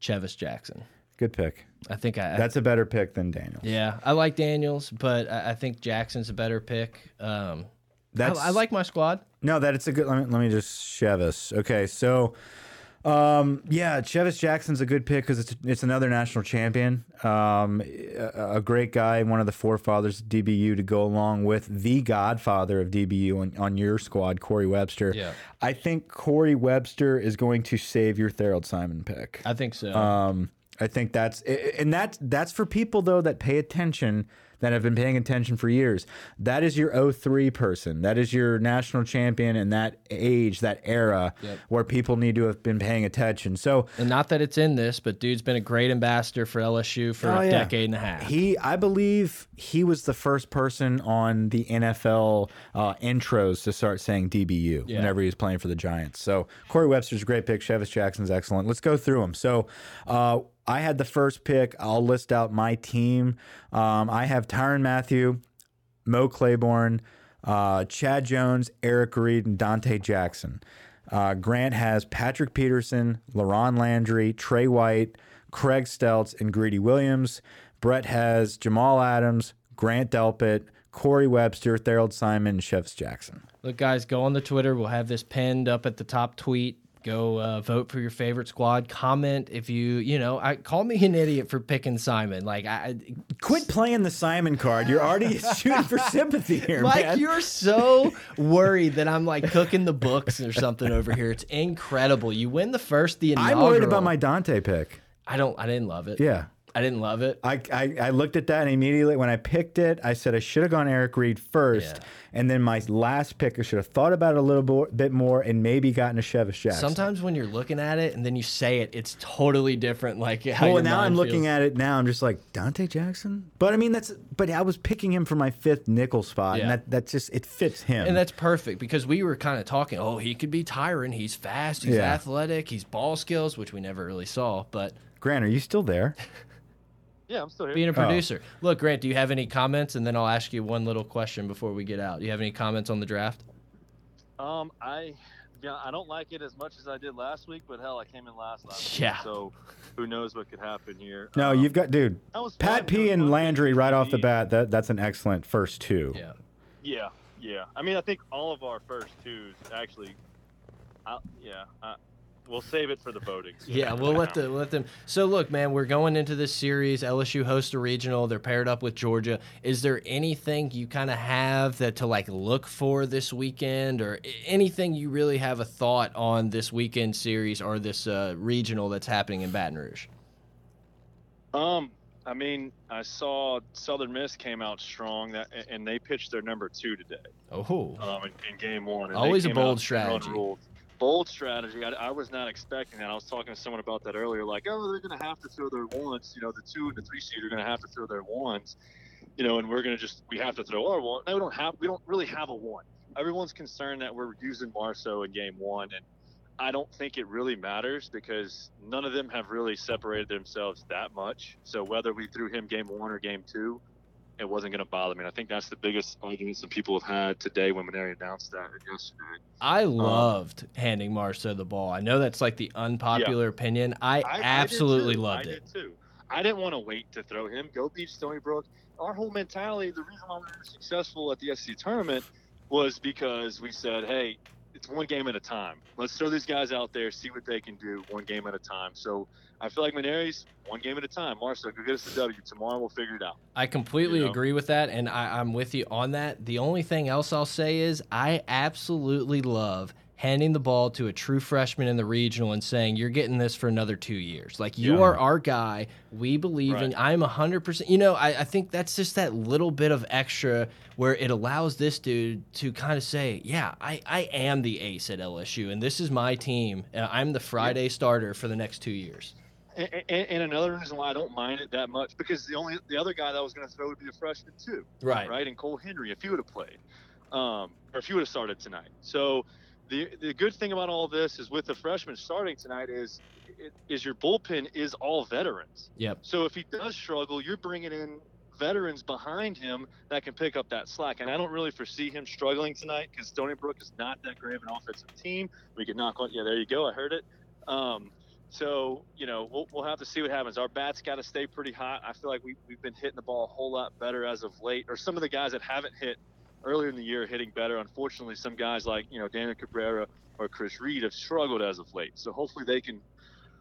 Chevis Jackson. Good pick. I think I. That's a better pick than Daniels. yeah, I like Daniels, but I, I think Jackson's a better pick. Um, I, That's I like my squad. No, that it's a good. Let me, let me just Chevis. Okay, so, um, yeah, Chevis Jackson's a good pick because it's it's another national champion. Um, a, a great guy, one of the forefathers of DBU to go along with the godfather of DBU on, on your squad, Corey Webster. Yeah. I think Corey Webster is going to save your Tharold Simon pick. I think so. Um, I think that's and that's that's for people though that pay attention that have been paying attention for years. That is your 03 person. That is your national champion in that age, that era Yep. where people need to have been paying attention. So and not that it's in this, but dude's been a great ambassador for LSU for Oh, a yeah. decade and a half. He, I believe, he was the first person on the NFL uh, intros to start saying DBU Yeah. whenever he was playing for the Giants. So Corey Webster's a great pick. Chevis Jackson's excellent. Let's go through them. So uh, I had the first pick. I'll list out my team. Um, I have Tyrann Mathieu, Mo Claiborne, uh, Chad Jones, Eric Reid, and Donte Jackson. Uh, Grant has Patrick Peterson, LaRon Landry, Trey White, Craig Steltz, and Greedy Williams. Brett has Jamal Adams, Grant Delpit, Corey Webster, Tharold Simon, and Chevis Jackson. Look, guys, go on the Twitter. We'll have this pinned up at the top tweet. Go uh, vote for your favorite squad. Comment if you, you know, I call me an idiot for picking Simon. Like, I, Quit playing the Simon card. You're already shooting for sympathy here, Mike, man. you're so worried that I'm like cooking the books or something over here. It's incredible. You win the first, the I'm worried about my Donte pick. I don't. I didn't love it. Yeah. I didn't love it. I, I, I looked at that and immediately when I picked it, I said I should have gone Eric Reid first. Yeah. And then my last pick, I should have thought about it a little bit more and maybe gotten a Chevis Jackson. Sometimes when you're looking at it and then you say it, it's totally different. Like how well, now I'm looking at it now. I'm just like Donte Jackson, but I mean that's. But I was picking him for my fifth nickel spot, and that that just it fits him. And that's perfect because we were kind of talking. Oh, he could be Tyrann. He's fast. He's Yeah. athletic. He's ball skills, which we never really saw. But Grant, are you still there? Yeah, I'm still here. being a Oh. producer. Look, Grant, do you have any comments? And then I'll ask you one little question before we get out. Do you have any comments on the draft? Um, I yeah, I don't like it as much as I did last week, but hell, I came in last last Yeah. week, so who knows what could happen here. No, Um, you've got dude. was Pat P and Landry right off the bat. That that's an excellent first two. Yeah. Yeah, yeah. I mean, I think all of our first twos actually. I, yeah, I, we'll save it for the voting. so Yeah, we'll let now. the let them. So look, man, we're going into this series. LSU hosts a regional. They're paired up with Georgia. Is there anything you kind of have that to like look for this weekend, or anything you really have a thought on this weekend series or this uh, regional that's happening in Baton Rouge? Um, I mean, I saw Southern Miss came out strong that, and they pitched their number two today. Oh, um, in, in game one. and Always a bold out and strategy. Bold strategy. I, I was not expecting that. I was talking to someone about that earlier. Like, oh, they're going to have to throw their ones. You know, the two and the three seed are going to have to throw their ones. You know, and we're going to just we have to throw our one. No, we don't have. We don't really have a one. Everyone's concerned that we're using Marceaux in game one, and I don't think it really matters because none of them have really separated themselves that much. So whether we threw him game one or game two, it wasn't going to bother me. And I think that's the biggest argument some people have had today when Mainieri announced that yesterday. I uh, loved handing Marceaux the ball. I know that's like the unpopular opinion. I, I- I did absolutely too. loved I it. did too. I didn't want to wait to throw him. Go beat Stony Brook. Our whole mentality, the reason why we were successful at the SC tournament was because we said, hey, it's one game at a time. Let's throw these guys out there, see what they can do one game at a time. So I feel like Mainieri's one game at a time. Marceaux, go get us the W. Tomorrow we'll figure it out. I completely You know? agree with that, and I, I'm with you on that. The only thing else I'll say is I absolutely love handing the ball to a true freshman in the regional and saying, You're getting this for another two years. Like, you Yeah. are our guy. We believe in I'm 100%. You know, I, I think that's just that little bit of extra where it allows this dude to kind of say, Yeah, I, I am the ace at LSU, and this is my team. and I'm the Friday starter for the next two years. And, and, and another reason why I don't mind it that much because the only the other guy that I was going to throw would be a freshman too. Right. right? And Cole Henry, if he would have played, um, or if he would have started tonight. So the the good thing about all this is with the freshman starting tonight is is your bullpen is all veterans. Yep. So if he does struggle, you're bringing in veterans behind him that can pick up that slack. And I don't really foresee him struggling tonight because Stony Brook is not that great of an offensive team. We could knock on. Yeah, there you go. I heard it. Um, so you know we'll, we'll have to see what happens. Our bats got to stay pretty hot. I feel like we, we've been hitting the ball a whole lot better as of late. Or some of the guys that haven't hit earlier in the year hitting better. Unfortunately, some guys like you know Daniel Cabrera or Chris Reid have struggled as of late. So hopefully they can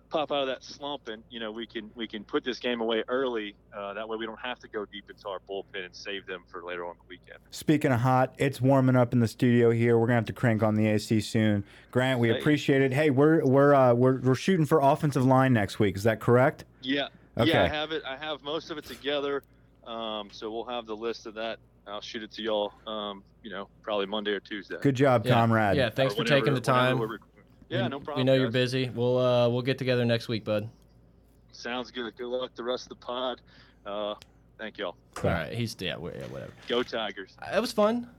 pop out of that slump and you know we can we can put this game away early. Uh, that way we don't have to go deep into our bullpen and save them for later on the weekend. Speaking of hot, it's warming up in the studio here. We're gonna have to crank on the AC soon. Grant, we Hey. appreciate it. Hey, we're we're uh, we're we're shooting for offensive line next week. Is that correct? Yeah. Okay. Yeah, I have it. I have most of it together. Um, so we'll have the list of that. I'll shoot it to y'all. Um, you know, probably Monday or Tuesday. Good job, Yeah. Comrade. Yeah, Or thanks for whenever- taking the time. we're. Yeah, We- no problem. We know you're busy. We'll uh, we'll get together next week, bud. Sounds good. Good luck the rest of the pod. Uh, thank y'all. All right, he's yeah, yeah, whatever. Go Tigers. It was fun.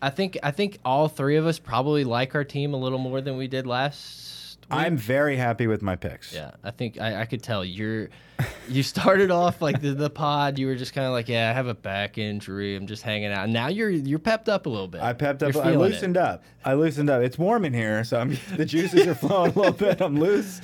I think I think all three of us probably like our team a little more than we did last. Week. I'm very happy with my picks. yeah. I think I, I could tell you're. You started off like the, the pod. You were just kind of like, yeah, I have a back injury. I'm just hanging out. Now you're you're pepped up a little bit. I pepped up. You're I feeling it. loosened up. I loosened up. It's warm in here, so I'm, the juices are flowing a little bit. I'm loose.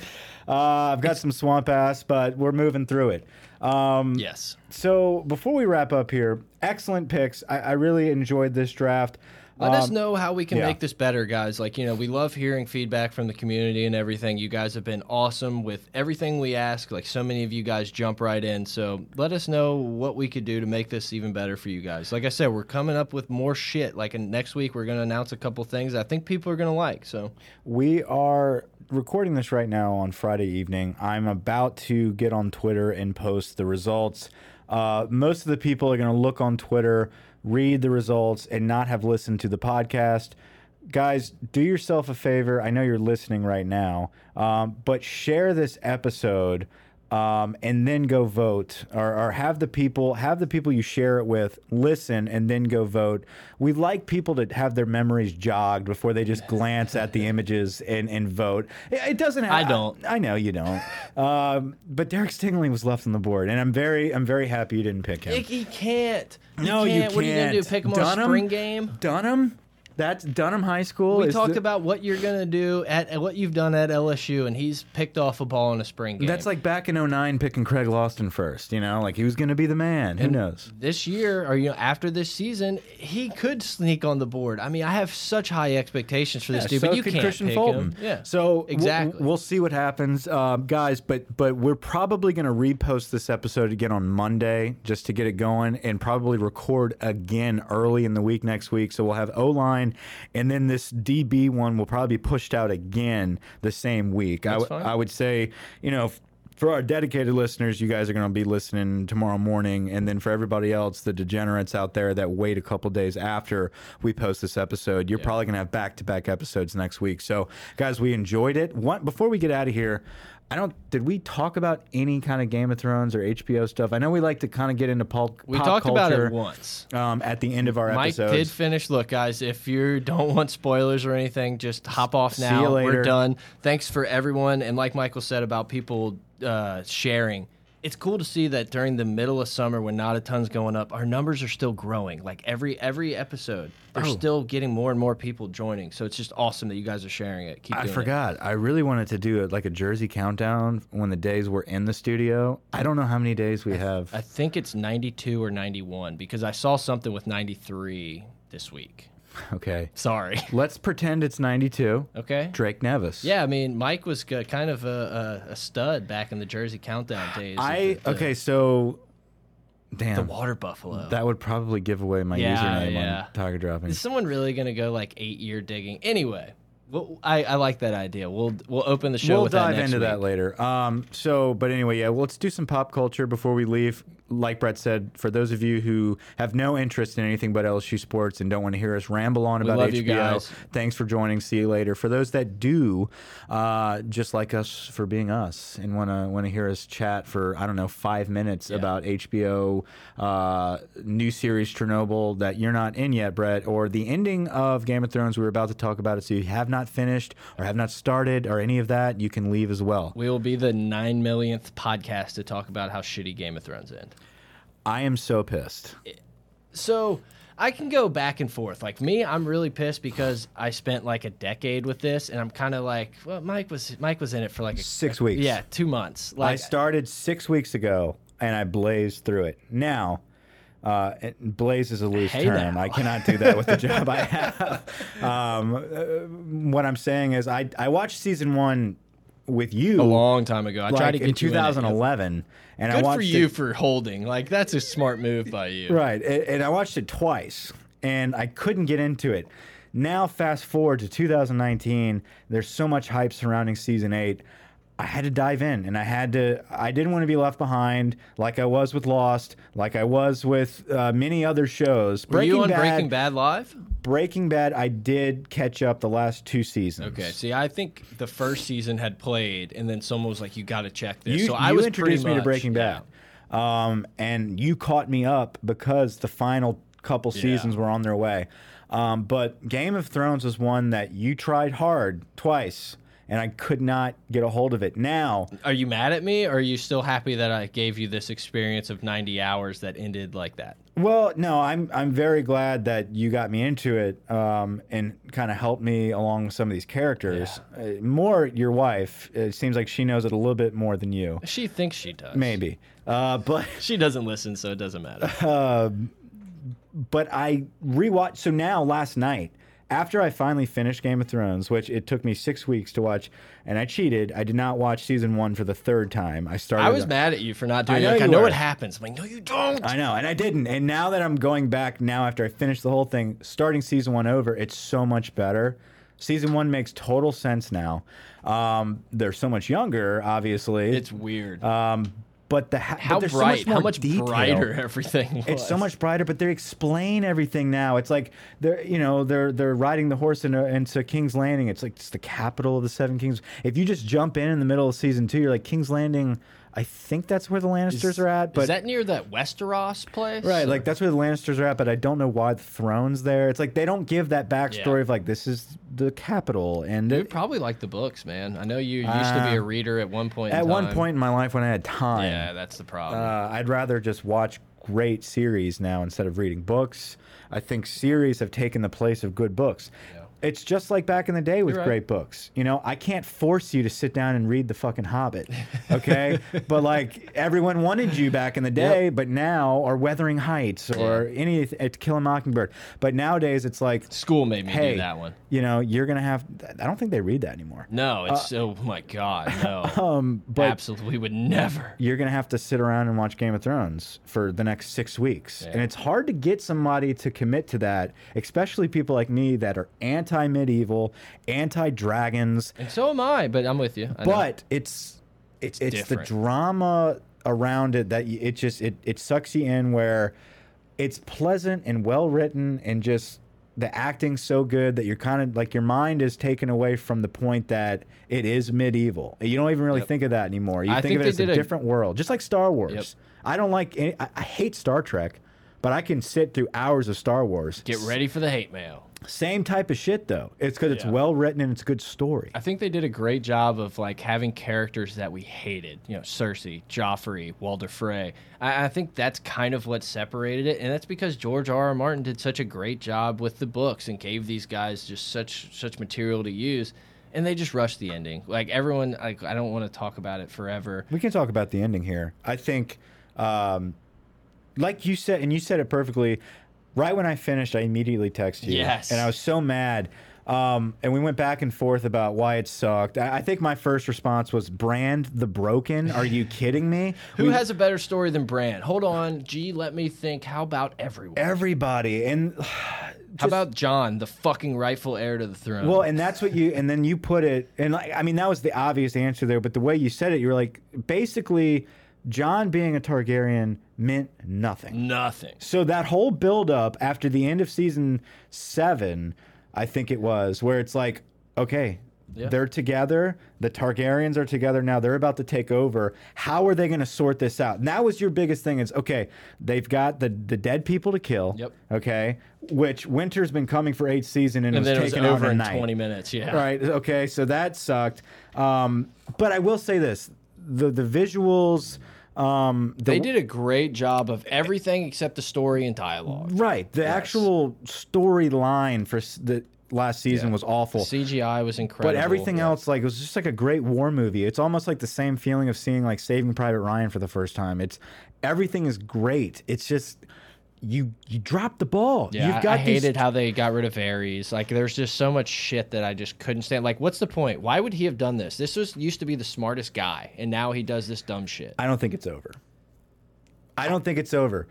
Uh, I've got some swamp ass, but we're moving through it. Um, Yes. So before we wrap up here, excellent picks. I, I really enjoyed this draft. Let us Um, know how we can yeah. make this better, guys. Like, you know, we love hearing feedback from the community and everything. You guys have been awesome with everything we ask. Like, so many of you guys jump right in. So let us know what we could do to make this even better for you guys. Like I said, we're coming up with more shit. Like, in, next week, we're going to announce a couple things I think people are going to like. So, We are recording this right now on Friday evening. I'm about to get on Twitter and post the results. Uh, most of the people are going to look on Twitter, read the results, and not have listened to the podcast. Guys, do yourself a favor. I know you're listening right now, um, but share this episode. Um, and then go vote, or, or have the people have the people you share it with listen and then go vote. We like people to have their memories jogged before they just glance at the images and, and vote. It, it doesn't. Have, I don't. I, I know you don't. um, but Derek Stingley was left on the board, and I'm very I'm very happy you didn't pick him. He, he can't. He no, you can't. What are you gonna do? Pick him on a Dunham? spring game? Dunham. That's Dunham High School. We talked the- about what you're gonna do at at what you've done at LSU, and he's picked off a ball in a spring game. That's like back in 09 picking Craig Loston first, you know, like he was going to be the man. Who knows? this year, or you know, after this season, he could sneak on the board. I mean, I have such high expectations for this Yeah, dude, so but you can't Kristian pick Fulton. him. Yeah. So exactly. we'll see what happens, um, guys. But but we're probably going to repost this episode again on Monday just to get it going, and probably record again early in the week next week. So we'll have O line, and then this DB one will probably be pushed out again the same week. I, fine. I would say, you know. For our dedicated listeners, you guys are going to be listening tomorrow morning, and then for everybody else, the degenerates out there that wait a couple days after we post this episode, you're probably going to have back-to-back episodes next week. So, guys, we enjoyed it. What before we get out of here, I don't. Did we talk about any kind of Game of Thrones or HBO stuff? I know we like to kind of get into pulp. we pop talked about it once. um, at the end of our episode. Mike episodes. did finish. Look, guys, if you don't want spoilers or anything, just hop off See now. you later. We're done. Thanks for everyone. And like Michael said about people uh, sharing, it's cool to see that during the middle of summer when not a ton's going up, our numbers are still growing. Like every every episode, they're Oh. still getting more and more people joining. So it's just awesome that you guys are sharing it. Keep I doing it. forgot. I really wanted to do it like a Jersey countdown when the days we're in the studio. I don't know how many days we have. I think it's 92 or 91 because I saw something with 93 this week. Okay. Sorry. Let's pretend it's 92. Okay. Drake Nevis. Yeah, I mean, Mike was kind of a, a, a stud back in the Jersey Countdown days. I the, the- okay, so damn the water buffalo. that would probably give away my Yeah, username yeah. on Tiger Dropping. Is someone really gonna go like eight year digging? Anyway, well, I, I like that idea. We'll we'll open the show. We'll with that dive next into that later. Um, so, but anyway, yeah, well, let's do some pop culture before we leave. Like Brett said, for those of you who have no interest in anything but LSU sports and don't want to hear us ramble on about love HBO, thanks for joining. See you later. For those that do, uh, just like us for being us and want to want to hear us chat for I don't know five minutes about HBO uh, new series Chernobyl that you're not in yet, Brett, or the ending of Game of Thrones. We were about to talk about it, so you have not finished or have not started or any of that. You can leave as well. We will be the nine millionth podcast to talk about how shitty Game of Thrones end. I am so pissed. So I can go back and forth. Like me, I'm really pissed because I spent like a decade with this, and I'm kind of like, well, Mike was Mike was in it for like a, Six weeks. yeah, two months. Like I started six weeks ago and I blazed through it. Now, uh, it- blaze is a loose Hey term. now. I cannot do that with the job I have. Um, uh, what I'm saying is, I I watched season one with you a long time ago. I like tried to get in you in it. 2011, and I Good watched for you it, for holding. Like that's a smart move by you. right, and, and I watched it twice, and I couldn't get into it. Now, fast forward to 2019, there's so much hype surrounding season eight. I had to dive in, and I had to. I didn't want to be left behind, like I was with Lost, like I was with uh, many other shows. Were you on Bad, Breaking Bad live? Breaking Bad, I did catch up the last two seasons. Okay. See, I think the first season had played, and then someone was like, "You got to check this." You, so I you was introduced me to much- Breaking yeah. Bad, um, and you caught me up because the final couple seasons were on their way. Um, but Game of Thrones was one that you tried hard twice, and I could not get a hold of it. Now, Are you mad at me, or are you still happy that I gave you this experience of 90 hours that ended like that? well, no, I'm I'm very glad that you got me into it um, and kind of helped me along with some of these characters. Uh, more your wife. It seems like she knows it a little bit more than you. She thinks she does. Maybe, uh, but. She doesn't listen, so it doesn't matter. but I rewatched. So now, last night, after I finally finished Game of Thrones, which it took me six weeks to watch, and I cheated, I did not watch season one for the third time. I started. I was mad at you for not doing I know it. Like, I know were. what happens. I'm like, no, you don't. I know, and I didn't. And now that I'm going back, now after I finished the whole thing, starting season one over, it's so much better. Season one makes total sense now. Um, they're so much younger, obviously. it's weird. um, but the ha- how but there's so bright, much how much detail. brighter everything was. It's so much brighter, but they explain everything now. It's like they're you know they're they're riding the horse into, into King's Landing. It's like it's the capital of the Seven Kings. If you just jump in in the middle of season two, you're like King's Landing. I think that's where the Lannisters are at. But Is that near that Westeros place? Right, Or- like that's where the Lannisters are at, but I don't know why the throne's there. It's like they don't give that backstory Yeah. of like this is the capital, and you it- probably like the books, man. I know you used to be Uh, a reader at one point. in at one point in my life when I had time, yeah, that's the problem. uh, I'd rather just watch great series now instead of reading books. I think series have taken the place of good books. Yeah. It's just like back in the day with right. great books. You know, I can't force you to sit down and read the fucking Hobbit, okay? but like everyone wanted you back in the day, but now, or Wuthering Heights, or any uh, To Kill a Mockingbird. But nowadays, it's like, School made me hey, do that one. you know, you're gonna have. I don't think they read that anymore. No, it's oh my god, no. Um, but Absolutely, we would never. you're gonna have to sit around and watch Game of Thrones for the next six weeks, Yeah. and it's hard to get somebody to commit to that, especially people like me that are anti-medieval, anti-dragons. And so am I, but I'm with you. I know. But it's it's it's the drama around it that it just it it sucks you in where it's pleasant and well written and just the acting's so good that you're kind of like your mind is taken away from the point that it is medieval. You don't even really Yep. think of that anymore. You think, think of it as a did a- different world, just like Star Wars. Yep. I don't like any, I, I hate Star Trek, but I can sit through hours of Star Wars. get ready for the hate mail. Same type of shit though. It's because it's Yeah. well written and it's a good story. I think they did a great job of like having characters that we hated. You know, Cersei, Joffrey, Walder Frey. I, I think that's kind of what separated it, and that's because George R. R. Martin did such a great job with the books and gave these guys just such such material to use, and they just rushed the ending. Like everyone, like I don't want to talk about it forever. We can talk about the ending here. I think, um, like you said, and you said it perfectly. Right when I finished, I immediately texted you. Yes. And I was so mad. Um, and we went back and forth about why it sucked. I, I think my first response was Bran the Broken. Are you kidding me? Who We- has a better story than Bran? Hold on, Gee, let me think. How about everyone? everybody? And How about Jon, the fucking rightful heir to the throne? Well, and that's what you, and then you put it, and like, I mean, that was the obvious answer there, but the way you said it, you were like, basically, Jon being a Targaryen meant nothing. nothing. So that whole build up after the end of season seven, I think it was, where it's like, okay, Yeah. they're together. The Targaryens are together now. They're about to take over. How are they going to sort this out? And that was your biggest thing. Is okay, they've got the the dead people to kill. Yep. Okay, which Winter's been coming for eight seasons and, And was then it was taken over in in night. 20 minutes. Yeah. Right. Okay. So that sucked. Um, but I will say this: the the visuals. Um, the, They did a great job of everything except the story and dialogue. Right. The actual storyline for the last season Yeah. was awful. CGI was incredible. But everything yeah. else, like, it was just like a great war movie. It's almost like the same feeling of seeing like Saving Private Ryan for the first time. It's everything is great. It's just you you dropped the ball. Yeah, You've I- got I these- hated how they got rid of Varys. Like, there's just so much shit that I just couldn't stand. Like, what's the point? Why would he have done this? This was used to be the smartest guy, and now he does this dumb shit. I don't think it's over. I don't think it's over.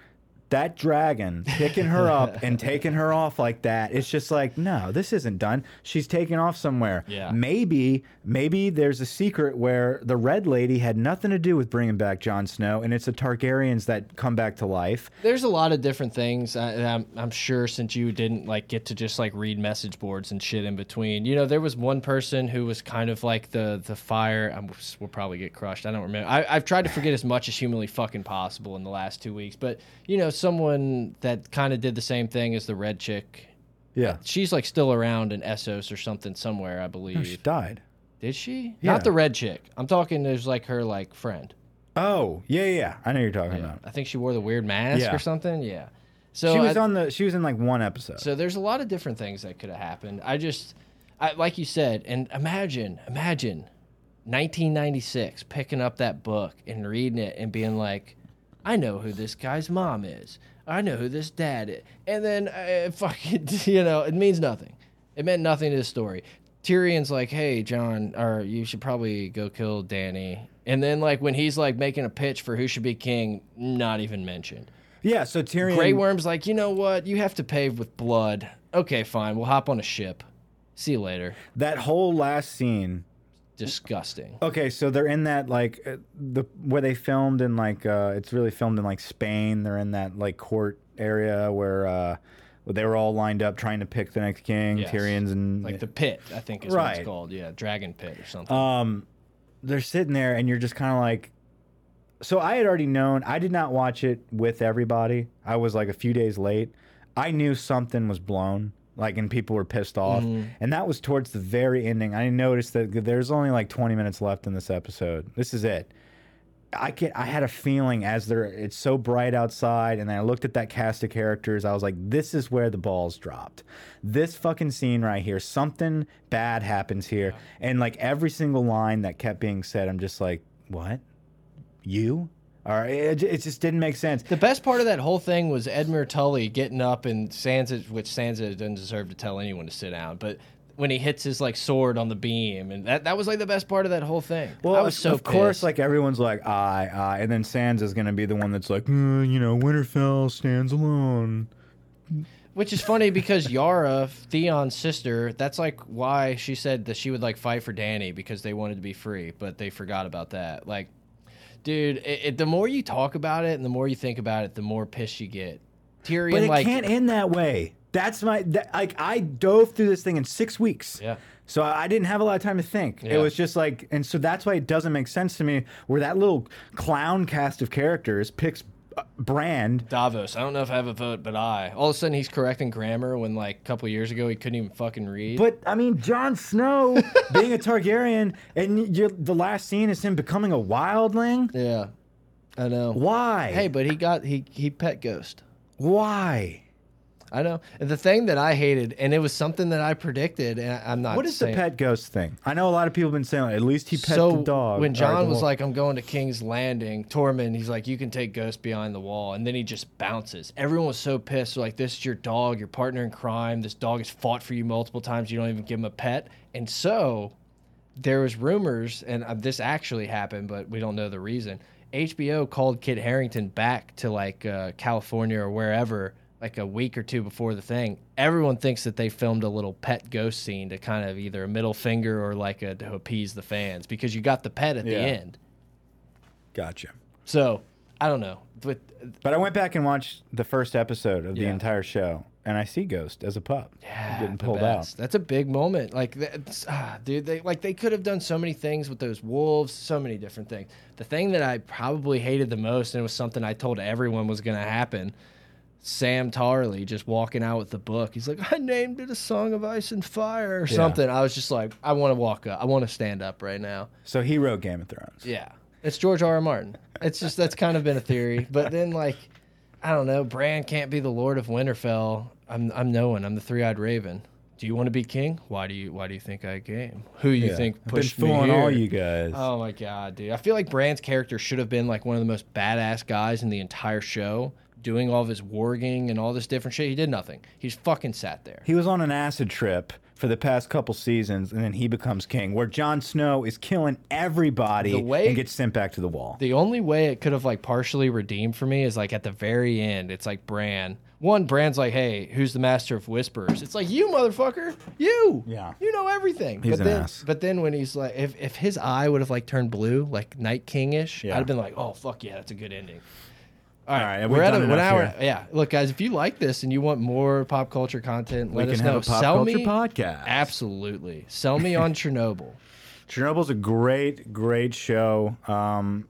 That dragon picking her up and taking her off like that, it's just like, no, this isn't done. She's taking off somewhere. Yeah. Maybe, maybe there's a secret where the Red Lady had nothing to do with bringing back Jon Snow, and it's the Targaryens that come back to life. There's a lot of different things. I, and I'm, I'm sure since you didn't like get to just like read message boards and shit in between. You know, there was one person who was kind of like the the fire. I'm, we'll probably get crushed. I don't remember. I, I've tried to forget as much as humanly fucking possible in the last two weeks. But you know, someone that kind of did the same thing as the red chick. Yeah. She's like still around in Essos or something somewhere, I believe. She died. Did she? Yeah. Not the red chick. I'm talking. There's like her like friend. Oh, yeah, yeah, yeah. I know you're talking about. I think she wore the weird mask Yeah. or something. Yeah. So she was I- on the. She was in like one episode. So there's a lot of different things that could have happened. I just, I, like you said, and imagine, imagine, 1996, picking up that book and reading it and being like, I know who this guy's mom is. I know who this dad is. And then, uh, fucking, you know, it means nothing. It meant nothing to the story. Tyrion's like, hey, Jon, or you should probably go kill Dany. And then, like, when he's like making a pitch for who should be king, not even mentioned. yeah. So Tyrion. Grey Worm's like, you know what? You have to pave with blood. Okay, fine. We'll hop on a ship. See you later. That whole last scene Disgusting. Okay, so they're in that like uh, the where they filmed in like uh it's really filmed in like Spain. They're in that like court area where uh where they were all lined up trying to pick the next king, Yes. Tyrion's and Like the pit, I think is what it's called. Yeah, dragon pit or something. um they're sitting there and you're just kind of like so I had already known. I did not watch it with everybody. I was like a few days late. I knew something was blown, like, and people were pissed off. Mm-hmm. And that was towards the very ending. I noticed that there's only like 20 minutes left in this episode. This is it. I can I had a feeling as there it's so bright outside and then I looked at that cast of characters I was like this is where the balls dropped. This fucking scene right here something bad happens here and like every single line that kept being said I'm just like what? You? Or it, it just didn't make sense. The best part of that whole thing was Edmure Tully getting up and Sansa, which Sansa doesn't deserve to tell anyone to sit down, but when he hits his like sword on the beam, and that that was like the best part of that whole thing. Well, I was so of course, like everyone's like, I, I, and then Sansa's gonna be the one that's like, "Mm, you know, Winterfell stands alone. Which is funny because Yara, Theon's sister, that's like why she said that she would like fight for Dany because they wanted to be free, but they forgot about that. Like, dude, it, it, the more you talk about it and the more you think about it, the more pissed you get. Tyrion, But it like, can't end that way. That's my that, like I dove through this thing in six weeks. yeah, So I didn't have a lot of time to think. Yeah. It was just like, and so that's why it doesn't make sense to me. Where that little clown cast of characters picks Brand. Davos. I don't know if I have a vote, but I. All of a sudden, he's correcting grammar when like a couple years ago he couldn't even fucking read. But I mean, Jon Snow being a Targaryen, and you're, the last scene is him becoming a wildling. yeah, I know. Why? Hey, but he got he he pet ghost. why? I know. And the thing that I hated, and it was something that I predicted, and I'm not. What is the pet ghost thing? I know a lot of people have been saying like, at least he pet so the dog. when Jon was like, "I'm going to King's Landing," Tormund, he's like, "You can take Ghost behind the wall," and then he just bounces. Everyone was so pissed. They're like, "This is your dog, your partner in crime. This dog has fought for you multiple times. You don't even give him a pet." And so there was rumors, and uh, this actually happened, but we don't know the reason. HBO called Kit Harington back to like uh, California or wherever, like a week or two before the thing. Everyone thinks that they filmed a little pet ghost scene to kind of either a middle finger or like a, to appease the fans because you got the pet at the end. gotcha. So I don't know, but But I went back and watched the first episode of the Yeah. entire show, and I see Ghost as a pup. yeah, getting the pulled out. That's a big moment. Like, that's, ah, dude, they like they could have done so many things with those wolves, so many different things. The thing that I probably hated the most, and it was something I told everyone was going to happen. Sam Tarly just walking out with the book. He's like, I named it a Song of Ice and Fire or Yeah. something. I was just like, I want to walk up. I want to stand up right now. So he wrote Game of Thrones. Yeah. It's George R. R. Martin. It's just that's kind of been a theory. But then like I don't know, Bran can't be the Lord of Winterfell. I'm I'm no one. I'm the three eyed raven. Do you want to be king? Why do you why do you think I came? Who you Yeah. think I've been pushed me here? all you guys. Oh my god, dude. I feel like Bran's character should have been like one of the most badass guys in the entire show, doing all of his warging and all this different shit. He did nothing. He's fucking sat there. He was on an acid trip for the past couple seasons, and then he becomes king, where Jon Snow is killing everybody way- and gets sent back to the wall. The only way it could have like partially redeemed for me is like at the very end. It's like Bran. One, Bran's like, "Hey, who's the master of whispers?" It's like you, motherfucker, you. Yeah. you know everything. He's but an then, ass. but then when he's like, if if his eye would have like turned blue, like Night King-ish, Yeah. I'd have been like, "Oh fuck yeah, that's a good ending." All All right, right, we're at a, an hour. here? Yeah, look, guys, if you like this and you want more pop culture content, let we us know. have a pop Sell culture me, podcast. absolutely. Sell me on Chernobyl. Chernobyl's a great, great show. Um,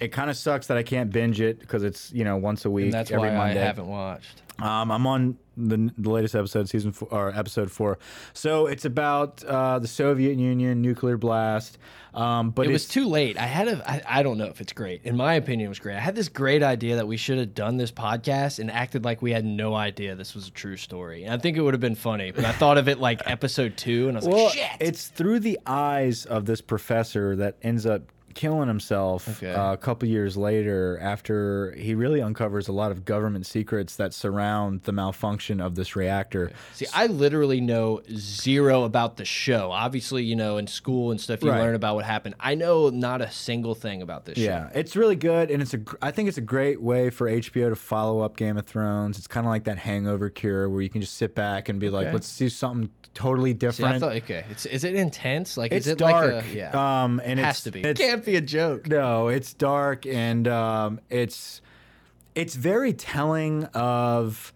it kind of sucks that I can't binge it because it's you know once a week And that's every why Monday. I haven't watched. Um, I'm on the, the latest episode, season four, or episode four. So it's about uh, the Soviet Union nuclear blast. Um, but it was too late. I had a. I, I don't know if it's great. In my opinion, it was great. I had this great idea that we should have done this podcast and acted like we had no idea this was a true story. And I think it would have been funny. But I thought of it like episode two, and I was well, like, shit. it's through the eyes of this professor that ends up killing himself Okay. uh, a couple years later after he really uncovers a lot of government secrets that surround the malfunction of this reactor. See, I literally know zero about the show. Obviously, you know, in school and stuff, you Right. learn about what happened. I know not a single thing about this Yeah, show. it's really good, and it's a. I think it's a great way for HBO to follow up Game of Thrones. It's kind of like that Hangover cure, where you can just sit back and be like, Okay. "Let's do something totally See, different." I thought, okay, it's, is it intense? Like, it's is it dark, like a yeah? um, and it has it's, to be. It's, Can't be a joke. No, it's dark, and um, it's it's very telling of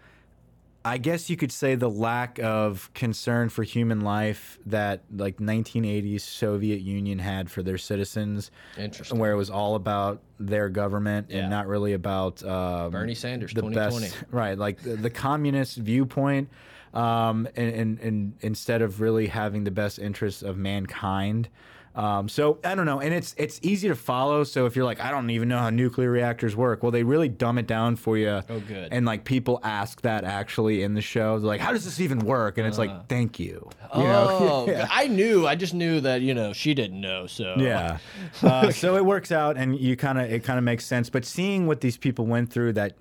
I guess you could say the lack of concern for human life that like 1980s Soviet Union had for their citizens, Interesting. where it was all about their government Yeah. and not really about um, Bernie Sanders, the 2020. best, right? Like the, the communist viewpoint, um, and, and, and instead of really having the best interests of mankind. Um, so I don't know, and it's it's easy to follow. So if you're like, I don't even know how nuclear reactors work, well, they really dumb it down for you. Oh, good. And like people ask that actually in the show, they're like, how does this even work? And it's like, thank you. You know? Uh. Oh, I knew. I just knew that you know she didn't know. So Yeah. Uh, so it works out, and you kind of it kind of makes sense. But seeing what these people went through that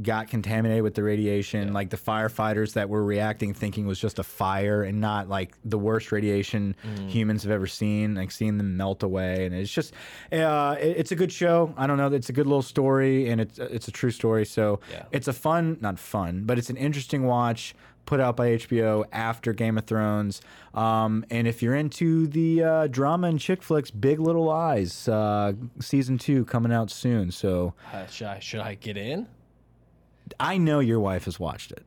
got contaminated with the radiation, like the firefighters that were reacting thinking was just a fire and not like the worst radiation Mm. humans have ever seen. Like seeing them melt away, and it's just uh, it- it's a good show. I don't know, it's a good little story, and it's it's a true story. So Yeah. it's a fun, not fun, but it's an interesting watch. Put out by HBO after Game of Thrones, um, and if you're into the uh, drama and chick flicks, Big Little Lies uh, season two coming out soon. So Uh, should I should I get in? I know your wife has watched it.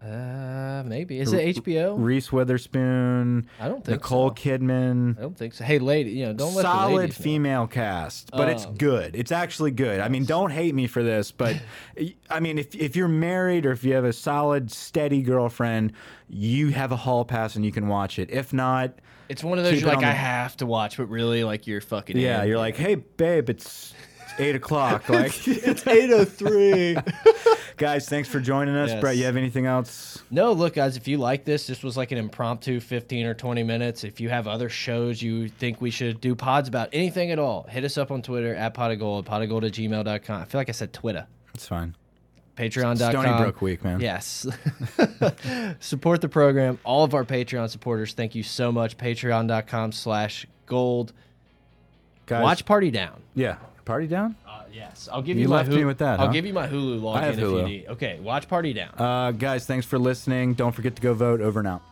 Uh, maybe. Is it HBO? Reese Witherspoon, I don't think Nicole so. Kidman. I don't think so. Hey, lady, you know, don't let the solid ladies know. female cast, but it's Um, good. It's actually good. I mean, don't hate me for this, but I mean, if if you're married or if you have a solid, steady girlfriend, you have a hall pass and you can watch it. If not, It's one of those you're like I have to watch, but really like you're fucking. yeah, in. you're like, hey, babe, it's. it's Eight o'clock. Like, it's eight oh three. guys, thanks for joining us. Yes. Brett, you have anything else? No, look, guys, if you like this, this was like an impromptu 15 or 20 minutes. If you have other shows you think we should do pods about, anything at all, hit us up on Twitter at pot of gold, pot of gold at gmail.com. I feel like I said Twitter. It's fine. Patreon.com. Stony Brook week, man. Yes. Support the program. All of our Patreon supporters, thank you so much. Patreon.com slash gold. Guys, Watch Party Down. Yeah, party down. Uh, yes. I'll give You you, my left me with that, I'll huh? give you my Hulu login I have if you Hulu. need. Okay, watch Party Down. Uh, guys, thanks for listening. Don't forget to go vote. Over and out.